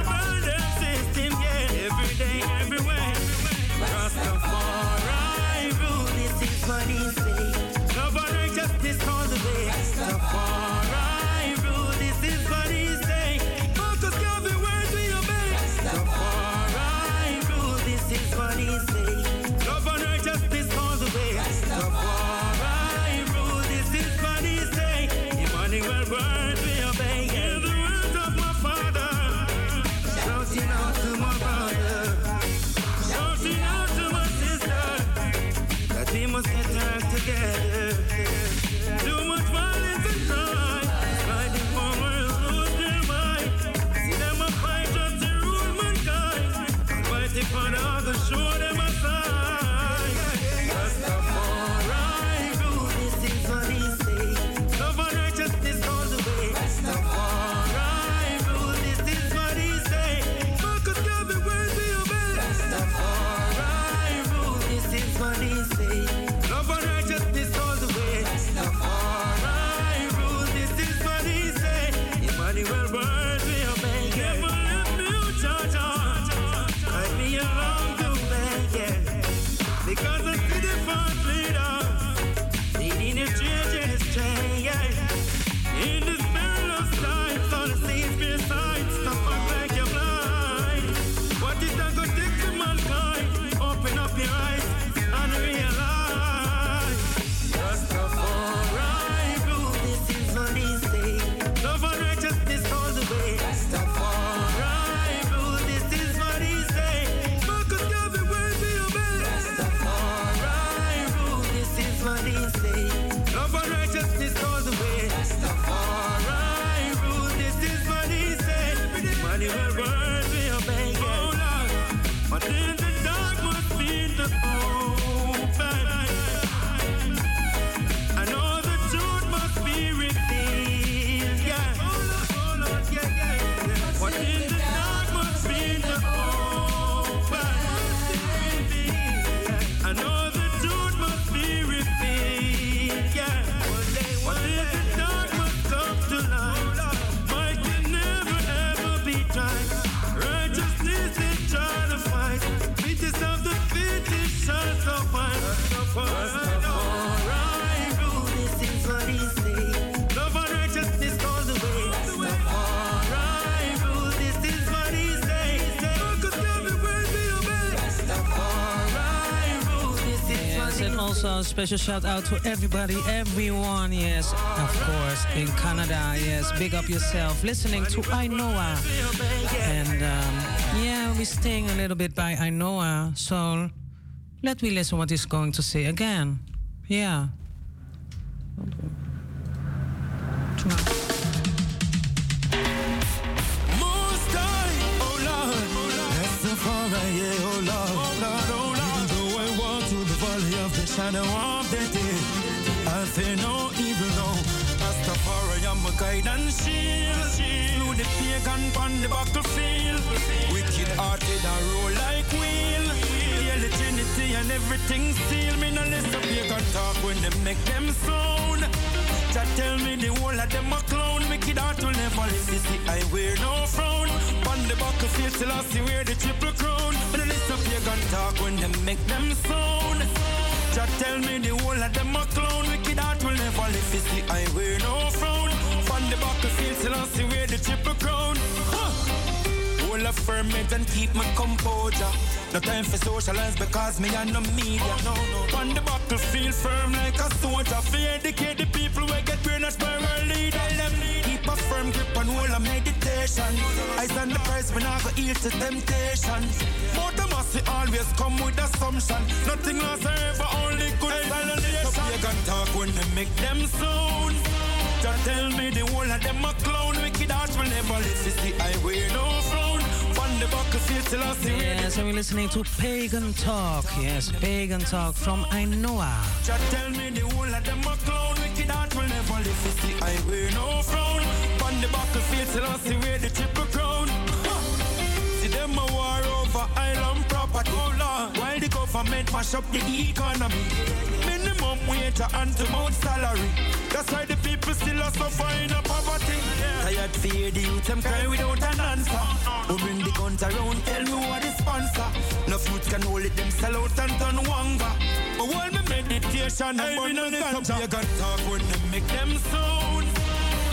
special shout out to everybody, everyone, yes, of course, in Canada, yes. Big up yourself, listening to Ainoa. And um, yeah, we're staying a little bit by I Ainoa, so let me listen what he's going to say again. Yeah. Yes, Pagan Talk from Ainoa. Just tell me the whole of them clown. Wicked heart will never live see I wear no frown. On the battlefield government mash up the economy. Minimum wage and to mount salary. That's why the people still are suffering in poverty. Tired fear the youth them cry without an answer. Who bring the guns around, tell me what is sponsor. No youth can hold it, them sell out and turn wanga. But while me meditation, I burn on the ganja. You got talk when they make them sound.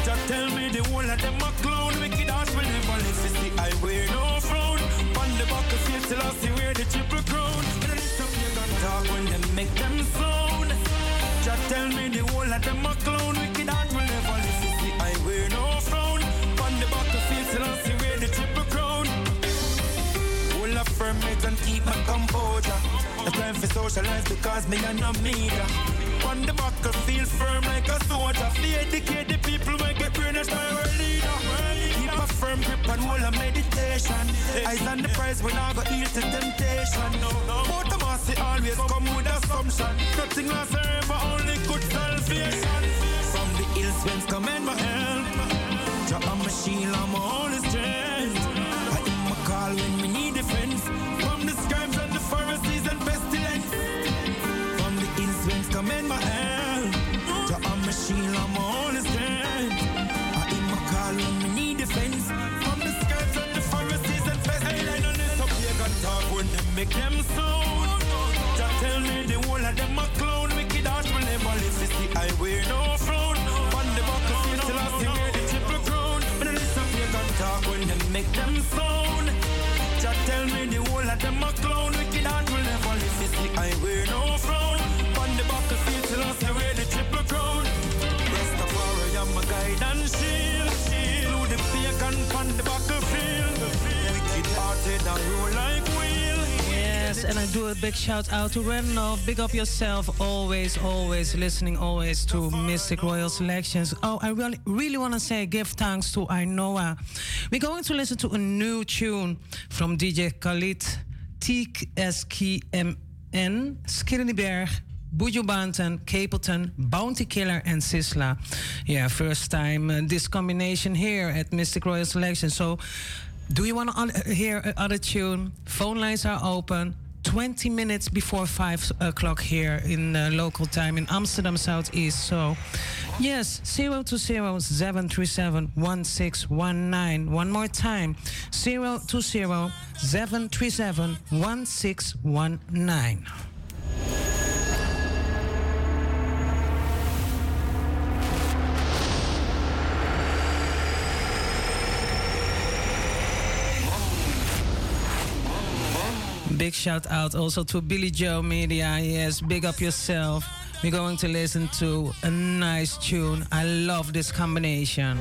Just tell me the whole of them a clown. Wicked hearts will never live see I wear no frown. On the battlefield till I see where the triple crown. Talk when they make them sound. Just tell me the whole of them a clown. Wicked hearts will never to see I wear no frown. On the battlefield till I see where the triple crown. Hold up firm it and keep my composure. The time for socialize because me and no media. On the battlefield firm like a soldier. Fi educate the people when get brainwashed by our leader. Firm grip and hold a meditation. Eyes on the prize when I go eat to temptation. But the mass always come with assumption. Nothing lasts forever, only good salvation. From the hills whence command my help. Jah I'm a shield, I'm a Yes, and I do a big shout out to Randolph. Big up yourself, always, always listening, always to Mistic Royal Selections. Oh, I really, really want to say give thanks to Ainoa. We're going to listen to a new tune from DJ Khaled, TSKMN, Skillibeng, Buju Banton, Capleton, Bounty Killer, and Sizzla. Yeah, first time uh, this combination here at Mistic Royal Selection. So, do you want to hear another tune? Phone lines are open. 20 minutes before 5 o'clock here in uh, local time in Amsterdam Southeast. So, yes, 020 737 1619. One more time 020 Big shout out also to Billy Joe Media. Yes, big up yourself. We're going to listen to a nice tune. I love this combination.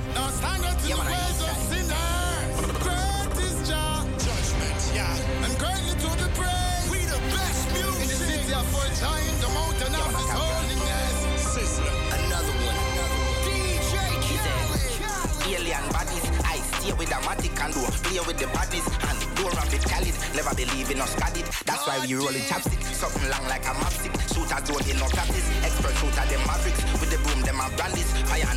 Stay with the matic and do play with the bodies and do rap with Khaled. Never believe in us, got it. That's why we rolling chapstick. Something long like a mapstick. Shooters don't get no practice. Expert shooter, them mavericks. With the boom, them are brandies. Fire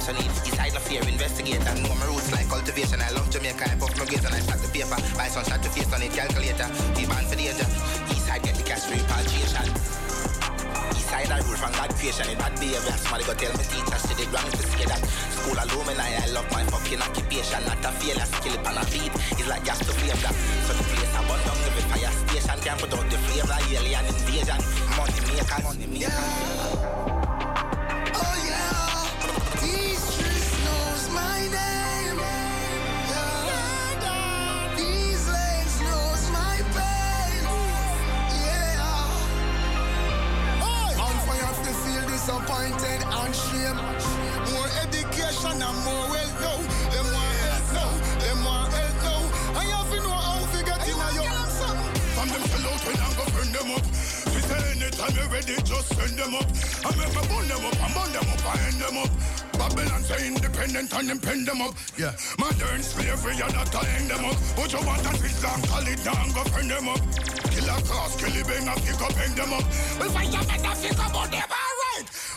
Do my crimes on it. His side no fear, investigate and know my roots like cultivation. I love Jamaica, I puff my grades and I stack the paper. Buy some shot to face on it, calculator. Be banned for danger. East side get the cash repatriation. East side I rule from God creation, it bad behavior. Somebody go tell me teacher, she did wrong to say that. School alumni, I love my fucking occupation. Not a failure, skill it on a beat. It's like gas to flame that. So the place I burn down every fire station. Can't put out the flavor, alien invasion. Money maker, money maker. Oh disappointed and shame. More education and more wealth now. Them want help now. Them want help now. You have to know how to get in a From them sell out when I'm gonna burn them up. We say anytime you're ready, just send them up. I make me burn them up and burn them up and end them up. Babylon say independent and them pen them up. Yeah, modern slavery that I end them up. But you want a Islam, call it down, go burn them up. Kill a cross, kill a bang, and pick up, end them up. Well, fight them and pick up on them, alright.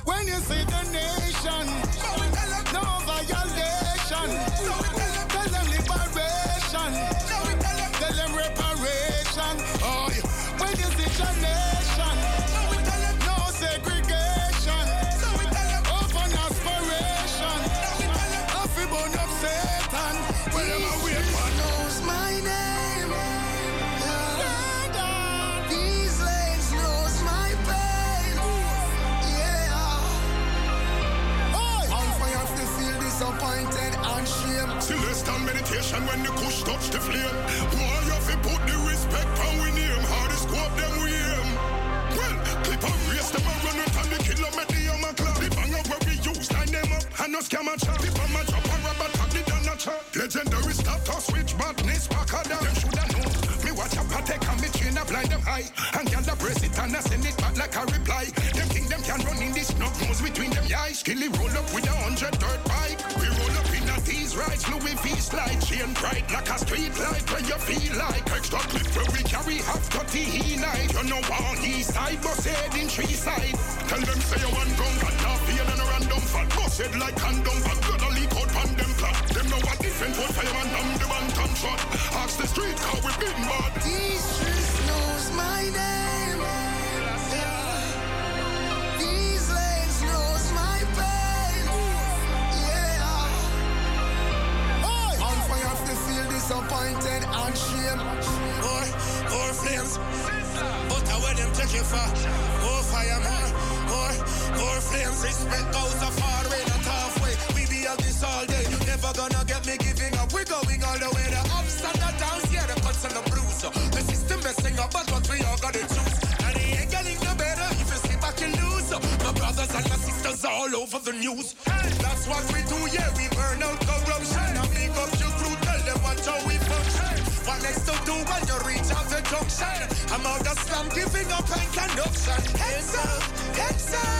When you see the nation, touch the flame. Why you fi put the respect on we name? How the scope them we aim? Well, clip and race them and run with and the killer met the young club. The banger where we use line them up and no scam a chat. The bomb a drop and rubber tag the done a chat. Legendary status which badness back a down. Them shoulda know. Me watch a patek and me chain a blind them high. And girl a press it and a send it back like a reply. Them think them can run in this snug nose between them eyes. Skilly roll up with a hundred dirt these Louis chain bright like a street light where you feel like extra clip where we carry half cut the he night. You know on east side, head in side. Tell them say you gun, a random fat. Head like condom, but leak out them. Them know what different the one shot. Ask the street how we been knows my name. Yeah. These legs knows my pain. Disappointed and shame. Boy, more flames. But I wear them you for. More fire, more, more, more flames. Respect goes a far way, not halfway. We be at this all day. You never gonna get me giving up. We're going all the way. The ups and the downs, yeah, the cuts and the bruise. The system messing up, but what we all gotta choose. And it ain't getting no better if you sit back and lose. My brothers and my sisters all over the news. That's what we do, yeah. We burn out corruption. And make up your crew, what how we function. What next to do when you reach out the junction? I'm out the slum giving up and conduction. Heads up, heads up.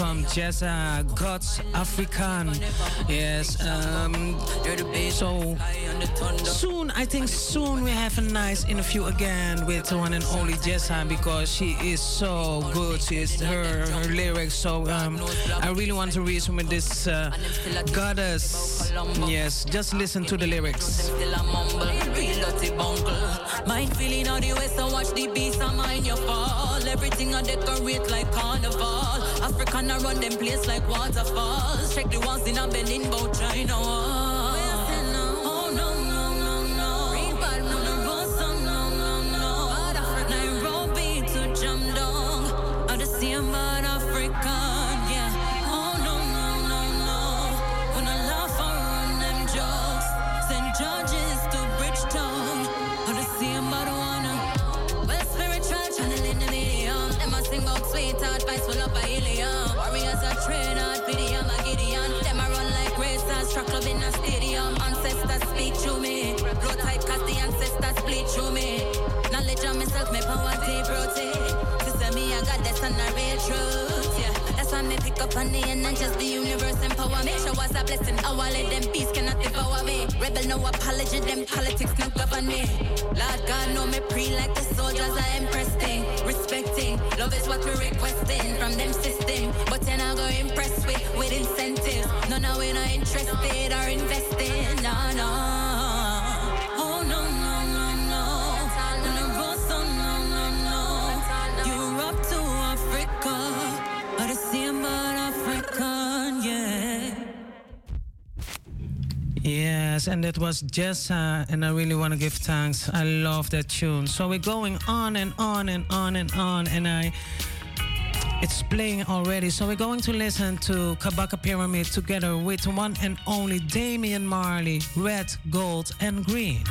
From Jazza God's African. Yes, um, so soon, I think soon we have a nice interview again with the one and only Jessa because she is so good. She is her, her lyrics. So um, I really want to reason with this uh, goddess. Yes, just listen to the lyrics. Still a mumble, real dirty bungle. Mind feeling how the west, so watch the beast and mind your fall. Everything I decorate like carnival. African I run them place like waterfalls. Check the ones in a Benin, bout China wall. Yes, and that was Jessa, and I really want to give thanks. I love that tune. So we're going on and on and on and on, and I. It's playing already, so we're going to listen to Kabaka Pyramid together with one and only Damian Marley, Red, Gold, and Green.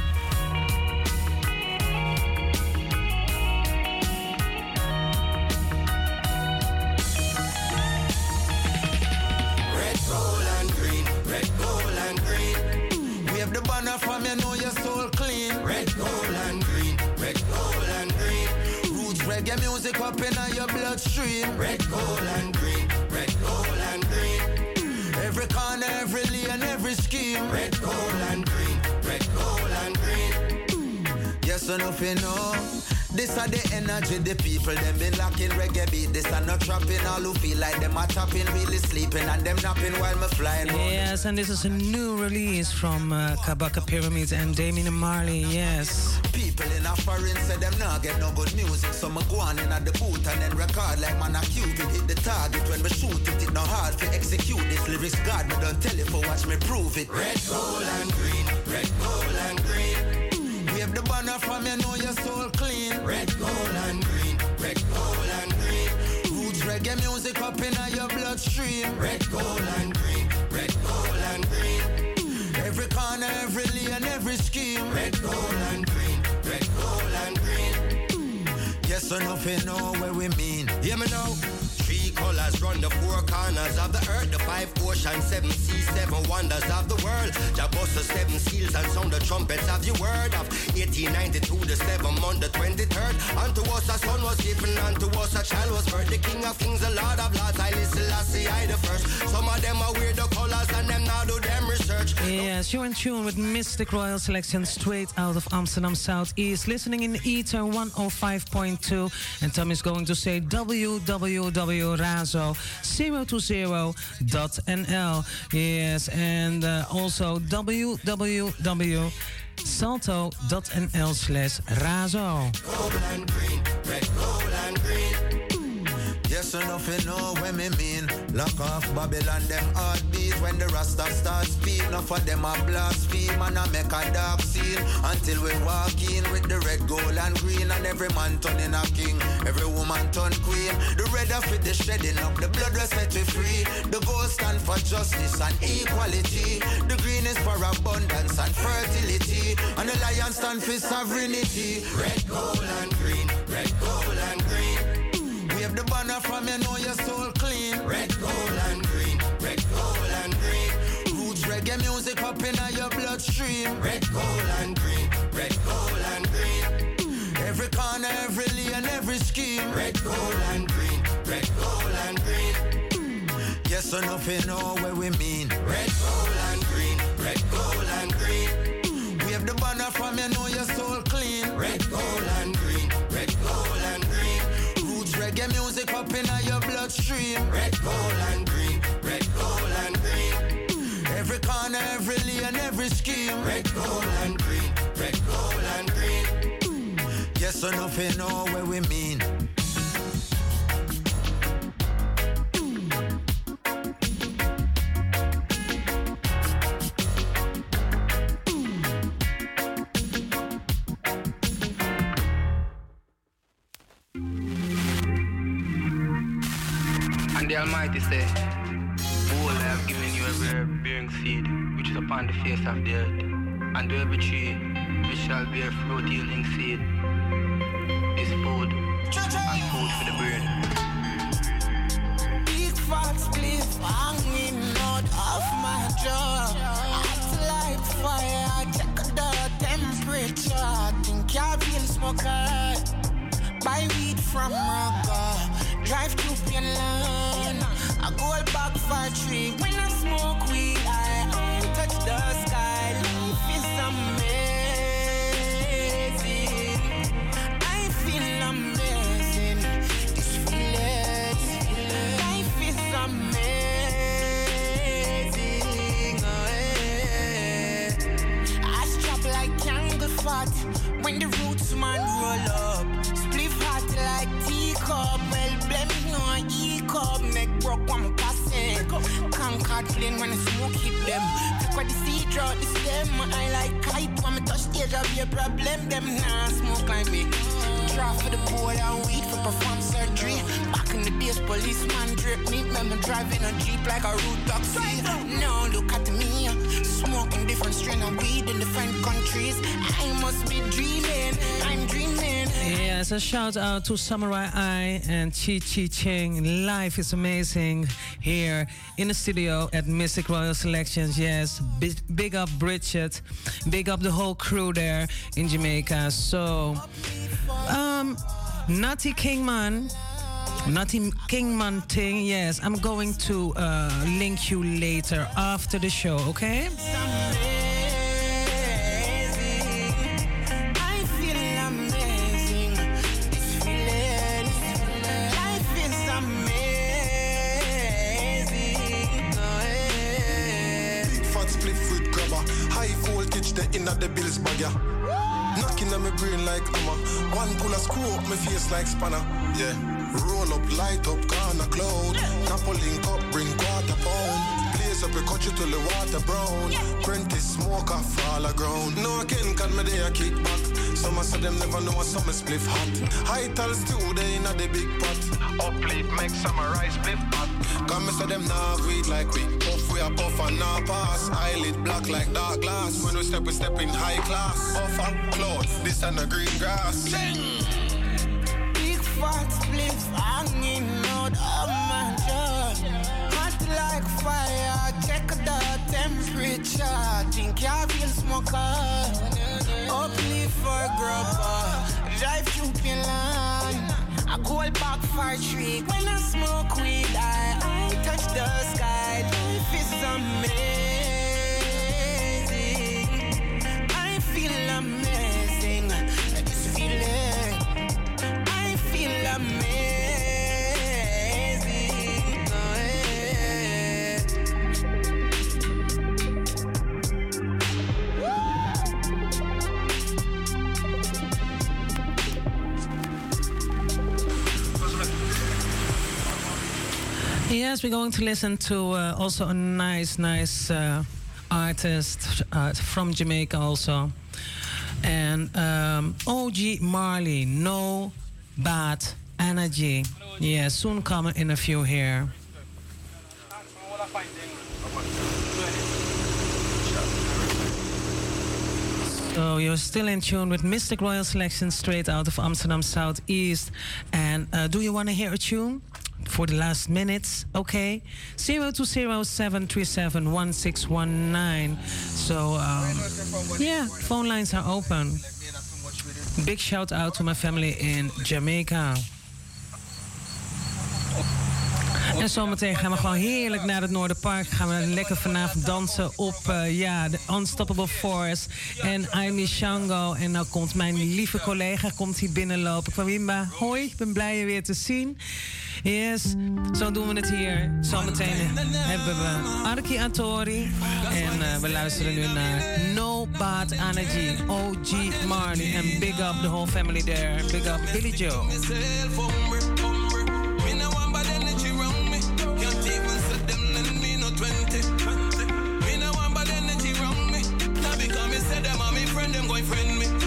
Yes, enough you know. This are the energy, the people them been locking reggae beat. This are not trapping, all who feel like them are tapping, really sleeping, and them napping while me flying. Yes, and this is a new release from uh, Kabaka Pyramids and Damian Marley. Yes. People in a foreign say them not get no good music, so me go on in at the booth and then record like man a Cupid hit the target when we shoot it. It no hard to execute this lyrics. God me don't tell it for watch me prove it. Red, gold, and green. Red, gold, and green. Wave the banner from you know your soul clean. Red, gold, and green. Red, gold, and green. Roots reggae music up in your bloodstream. Red, gold, and green. Red, gold, and green. Every corner, every lane, every scheme. Red, gold, and green. Red, gold, and green. Yes or nothing know where we mean. Hear me now. Colors run the four corners of the earth, the five oceans, seven seas, seven wonders of the world. Jah bust the seven seals and sound the trumpets of the word of 1892, the seventh month, the 23rd. Unto us a son was given, unto us a child was birthed. The king of kings, the lord of lords, I listen, Selassie, I the first. Some of them are weird, the colors, and them now do them research. Yes, you're in tune with Mistic Royal Selection straight out of Amsterdam Southeast. Listening in Ether 105.2. And Tom is going to say www.razo020.nl. Yes, and uh, also www.salto.nl slash razo. Enough you know what me mean. Lock off Babylon, them heartbeat. When the Rasta start speak, enough of them a blaspheme and I make a dark scene. Until we walk in with the red, gold and green. And every man turning a king, every woman turn queen. The red of it, the shedding up, the blood will set we free. The gold stand for justice and equality. The green is for abundance and fertility. And the lion stand for sovereignty. Red, gold and green, red, gold and green. Wave the banner from you know your soul clean. Red, gold, and green. Red, gold, and green. Roots reggae music up in your bloodstream. Red, gold, and green. Red, gold, and green. Every corner, every lane, every scheme. Red, gold, and green. Red, gold, and green. Yes, enough you know where we mean. Red, gold, and green. Red, gold, and green. Wave the banner from you know your soul clean. Red, gold, and green. Reggae music up in your bloodstream. Red, gold, and green. Red, gold, and green. Every corner, every lane, every scheme. Red, gold, and green. Red, gold, and green. Yes, enough you know what we mean. The Almighty say, Behold, I have given you every herb bearing seed, which is upon the face of the earth, and every tree which shall bear fruit yielding seed is food, and food for the bird. Big fat my jaw. Like fire, check the temperature. Think smoker. Buy weed from drive to Pinland. I go back for a tree. When I smoke plane when the smoke hit them. Take what the seed draw the stem. I like kite when me touch stage. I be a problem. Them nah smoke like me. Draw for the boy and weed for perform surgery. Back in the days, policeman drip me. Remember driving a jeep like a root taxi. Now look at me, smoking different strain of weed in different countries. I must be dreaming. I'm dreaming. Yes, a shout out to Samurai Eye and Chi Chi Ching. Life is amazing here in the studio at Mistic Royal Selections. Yes, big, up Bridget, big up the whole crew there in Jamaica. So, um, Natty Kingman. Natty Kingman thing, yes, I'm going to uh, link you later after the show, okay? The inner the bills bagger. Knocking on my brain like hammer. One pull a screw up my face like spanner. Yeah. Roll up, light up, corner cloud. Couple link up, bring quarter pound. Blaze up, we cut you till the water brown. Prentice smoke off all the ground. No, I can't cut me there, kick back. Some of them never know what summer spliff hot. High tals too, they in the big pot. Uplift, make summer rice spliff hot. Come me say them nah weed like we. Puff we a puff and nah pass. Eyelid black like dark glass. When we step, we step in high class. Buffer, cloud, this and the green grass. Big fat spliff hanging out of my jaw. Like fire, check the temperature. Think I feel smoker. Uplift for grubber, drive to Pinland. I go back for trick when I smoke weed. I, I touch the sky, life is amazing. I feel amazing, this feeling. I feel amazing. Yes, we're going to listen to uh, also a nice, nice uh, artist uh, from Jamaica also. And um, OG Marley, No Bad Energy. Yeah, soon coming in a few here. So you're still in tune with Mistic Royal Selection straight out of Amsterdam Southeast. And uh, do you want to hear a tune? For the last minutes, okay? 0207371619. So, um, yeah, phone lines are open. Big shout out to my family in Jamaica. En zometeen gaan we gewoon heerlijk naar het Noorderpark. Gaan we lekker vanavond dansen op uh, ja, de Unstoppable Force. En I'm Shango. En nou komt mijn lieve collega komt hier binnenlopen. Kwawimba, hoi, ik ben blij je weer te zien. Yes, zo doen we het hier. Zometeen hebben we Arki Atori. En uh, we luisteren nu naar No Bad Energy, OG Marley. En big up the whole family there. Big up Billy Joe. Ja,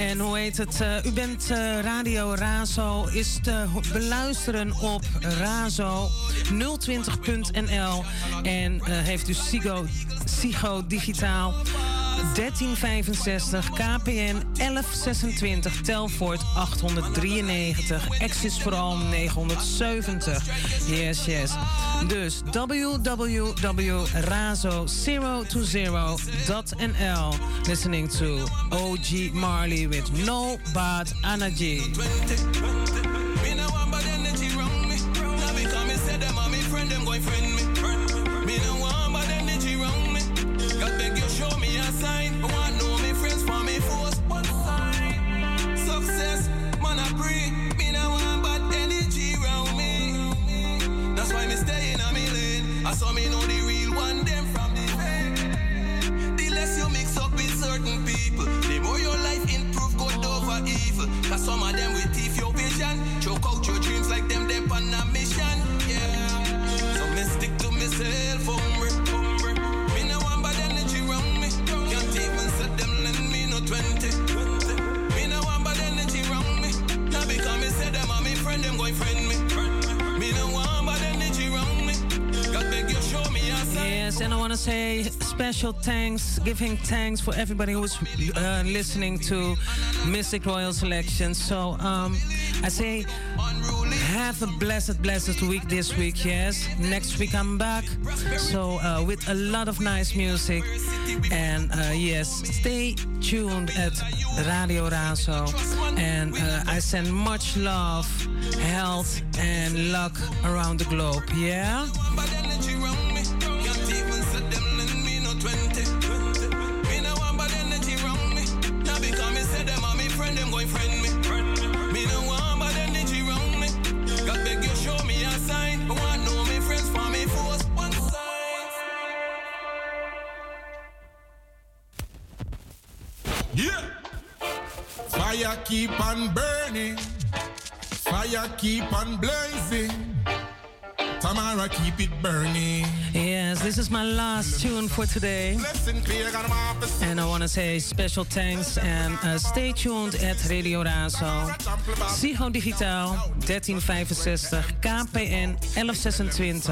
en hoe heet het? Uh, u bent uh, Radio Razo. Is te beluisteren op razo020.nl. En uh, heeft u Sigo, Digitaal. 1365, KPN 1126, Telvoort 893, Exis vooral 970. Yes, yes. Dus www.razo020.nl Listening to OG Marley with No Bad Energy. I saw me know evil. Cause some of them will thief your vision, choke out your dreams like them, they on a mission. Yeah. So me stick to myself, hungry. Me no want bad energy around me. Can't even set them lend me no 20. Me no want bad energy around me. Now because me say them are me friend, them going friend Yes, and I want to say special thanks, giving thanks for everybody who's uh, listening to Mistic Royal Selection. So um, I say, have a blessed, blessed week this week. Yes, next week I'm back. So uh, with a lot of nice music, and uh, yes, stay tuned at Radio Razo. And uh, I send much love, health, and luck around the globe. Yeah. Yeah. Fire keep on burning. Fire keep on blazing. Tamara keep it burning. Yes, this is my last tune for today. And I want to say special thanks and uh, stay tuned at Radio Razo. Sigo Digitaal 1365, KPN 1126,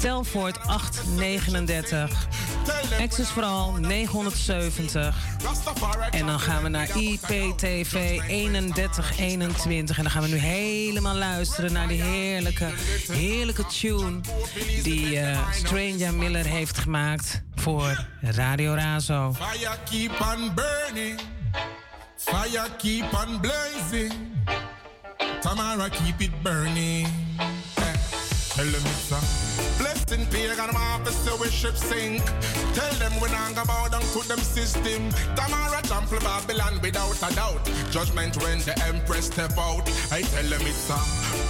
Telvoort 839, Access vooral 970. En dan gaan we naar IPTV 3121 en dan gaan we nu helemaal luisteren naar die heerlijke, heerlijke tune die eh, Stranger Miller heeft gemaakt voor Radio Razo. Fire keep on burning. Fire keep on blazing. Tamara keep it burning. Eh, Tell them it's a blessing pay got them off we ship sink. Tell them we not go bow down to them system. Tamara trample Babylon without a doubt. Judgment when the empress step out. I tell them it's a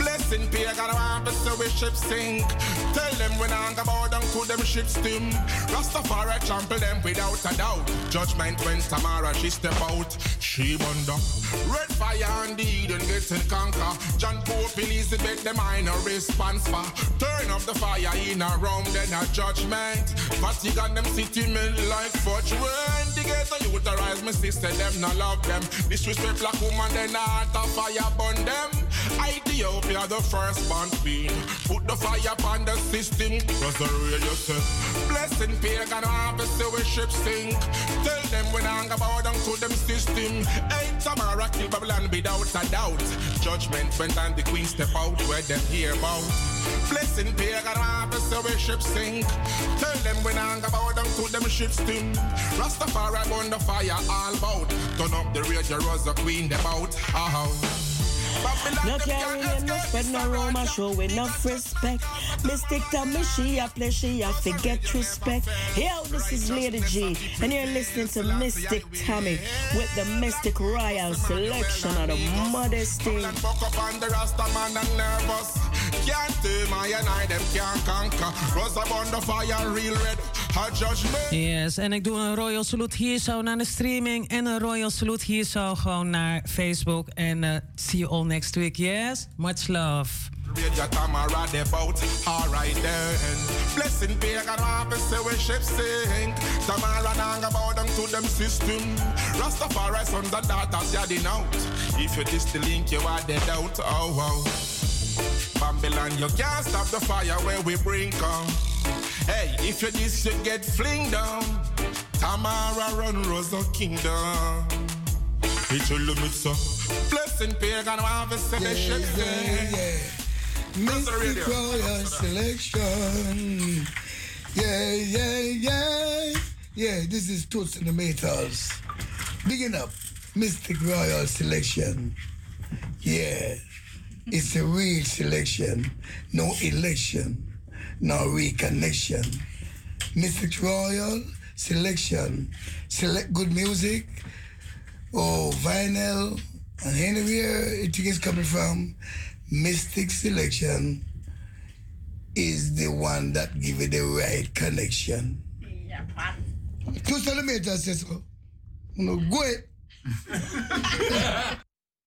blessing pay got them off so we ship sink. Tell them we not go bow down to them ship steam. Rastafari trample them without a doubt. Judgment when Tamara she step out. She bunda. Red fire and the Eden getting conquer. John Pope Elizabeth them I no response for. Turn up the fire in a room then a judgment. Vatican them city men like fudge when the ghetto utilize me sister them no love them. Disrespect black woman then a heart of fire burn them. Ethiopia the first born queen. Put the fire upon the system. The radio say blessing pagan harvest so we ship sink. Tell them when I bow down to them system. Ain't Tamara kill Babylon without a doubt. Judgment went and the queen step out where them hear about. Blessing pagan harvest so we ship sink. Tell them when I bow down to them ships too. Rastafari burn the fire all about. Turn up the radio, Rosa Queen them out. No carrying no spread no Roma show enough respect. Mystic to me, she a play, she a forget respect. Yo, this is Lady G, and you're listening to Mistic Tommy with the Mistic Royal selection of the modesty. Fuck up on the Rasta man and nervous. Can't do my and I them can't conquer. Rosa on the fire, real red. Yes, en ik doe een Royal Salute hier zo naar de streaming. En een Royal Salute hier zo gewoon naar Facebook. En uh, see you all next week, yes? Much love. Blessing pagan harvest, say we ship sink. Bow down to them system. Rastafari sons and daughters, yadding out. If you diss the link, you are dead out. Oh. Babylon, you can't stop the fire where we bring come. Hey, if you diss, you get fling down. Tamara run Kingdom. It's a limit, so. Blessing pagan harvest, say they ship sink. Mistic Royal Selection. Yeah, yeah, yeah. Yeah, this is Toots and the Maytals. Bigging up Mistic Royal Selection. Yeah, it's a real selection. No election, no reconnection. Mistic Royal Selection. Select good music. Oh, vinyl. And anywhere it is coming from. Mistic Selection is the one that give you the right connection. Two centimeters, says so. No, go ahead.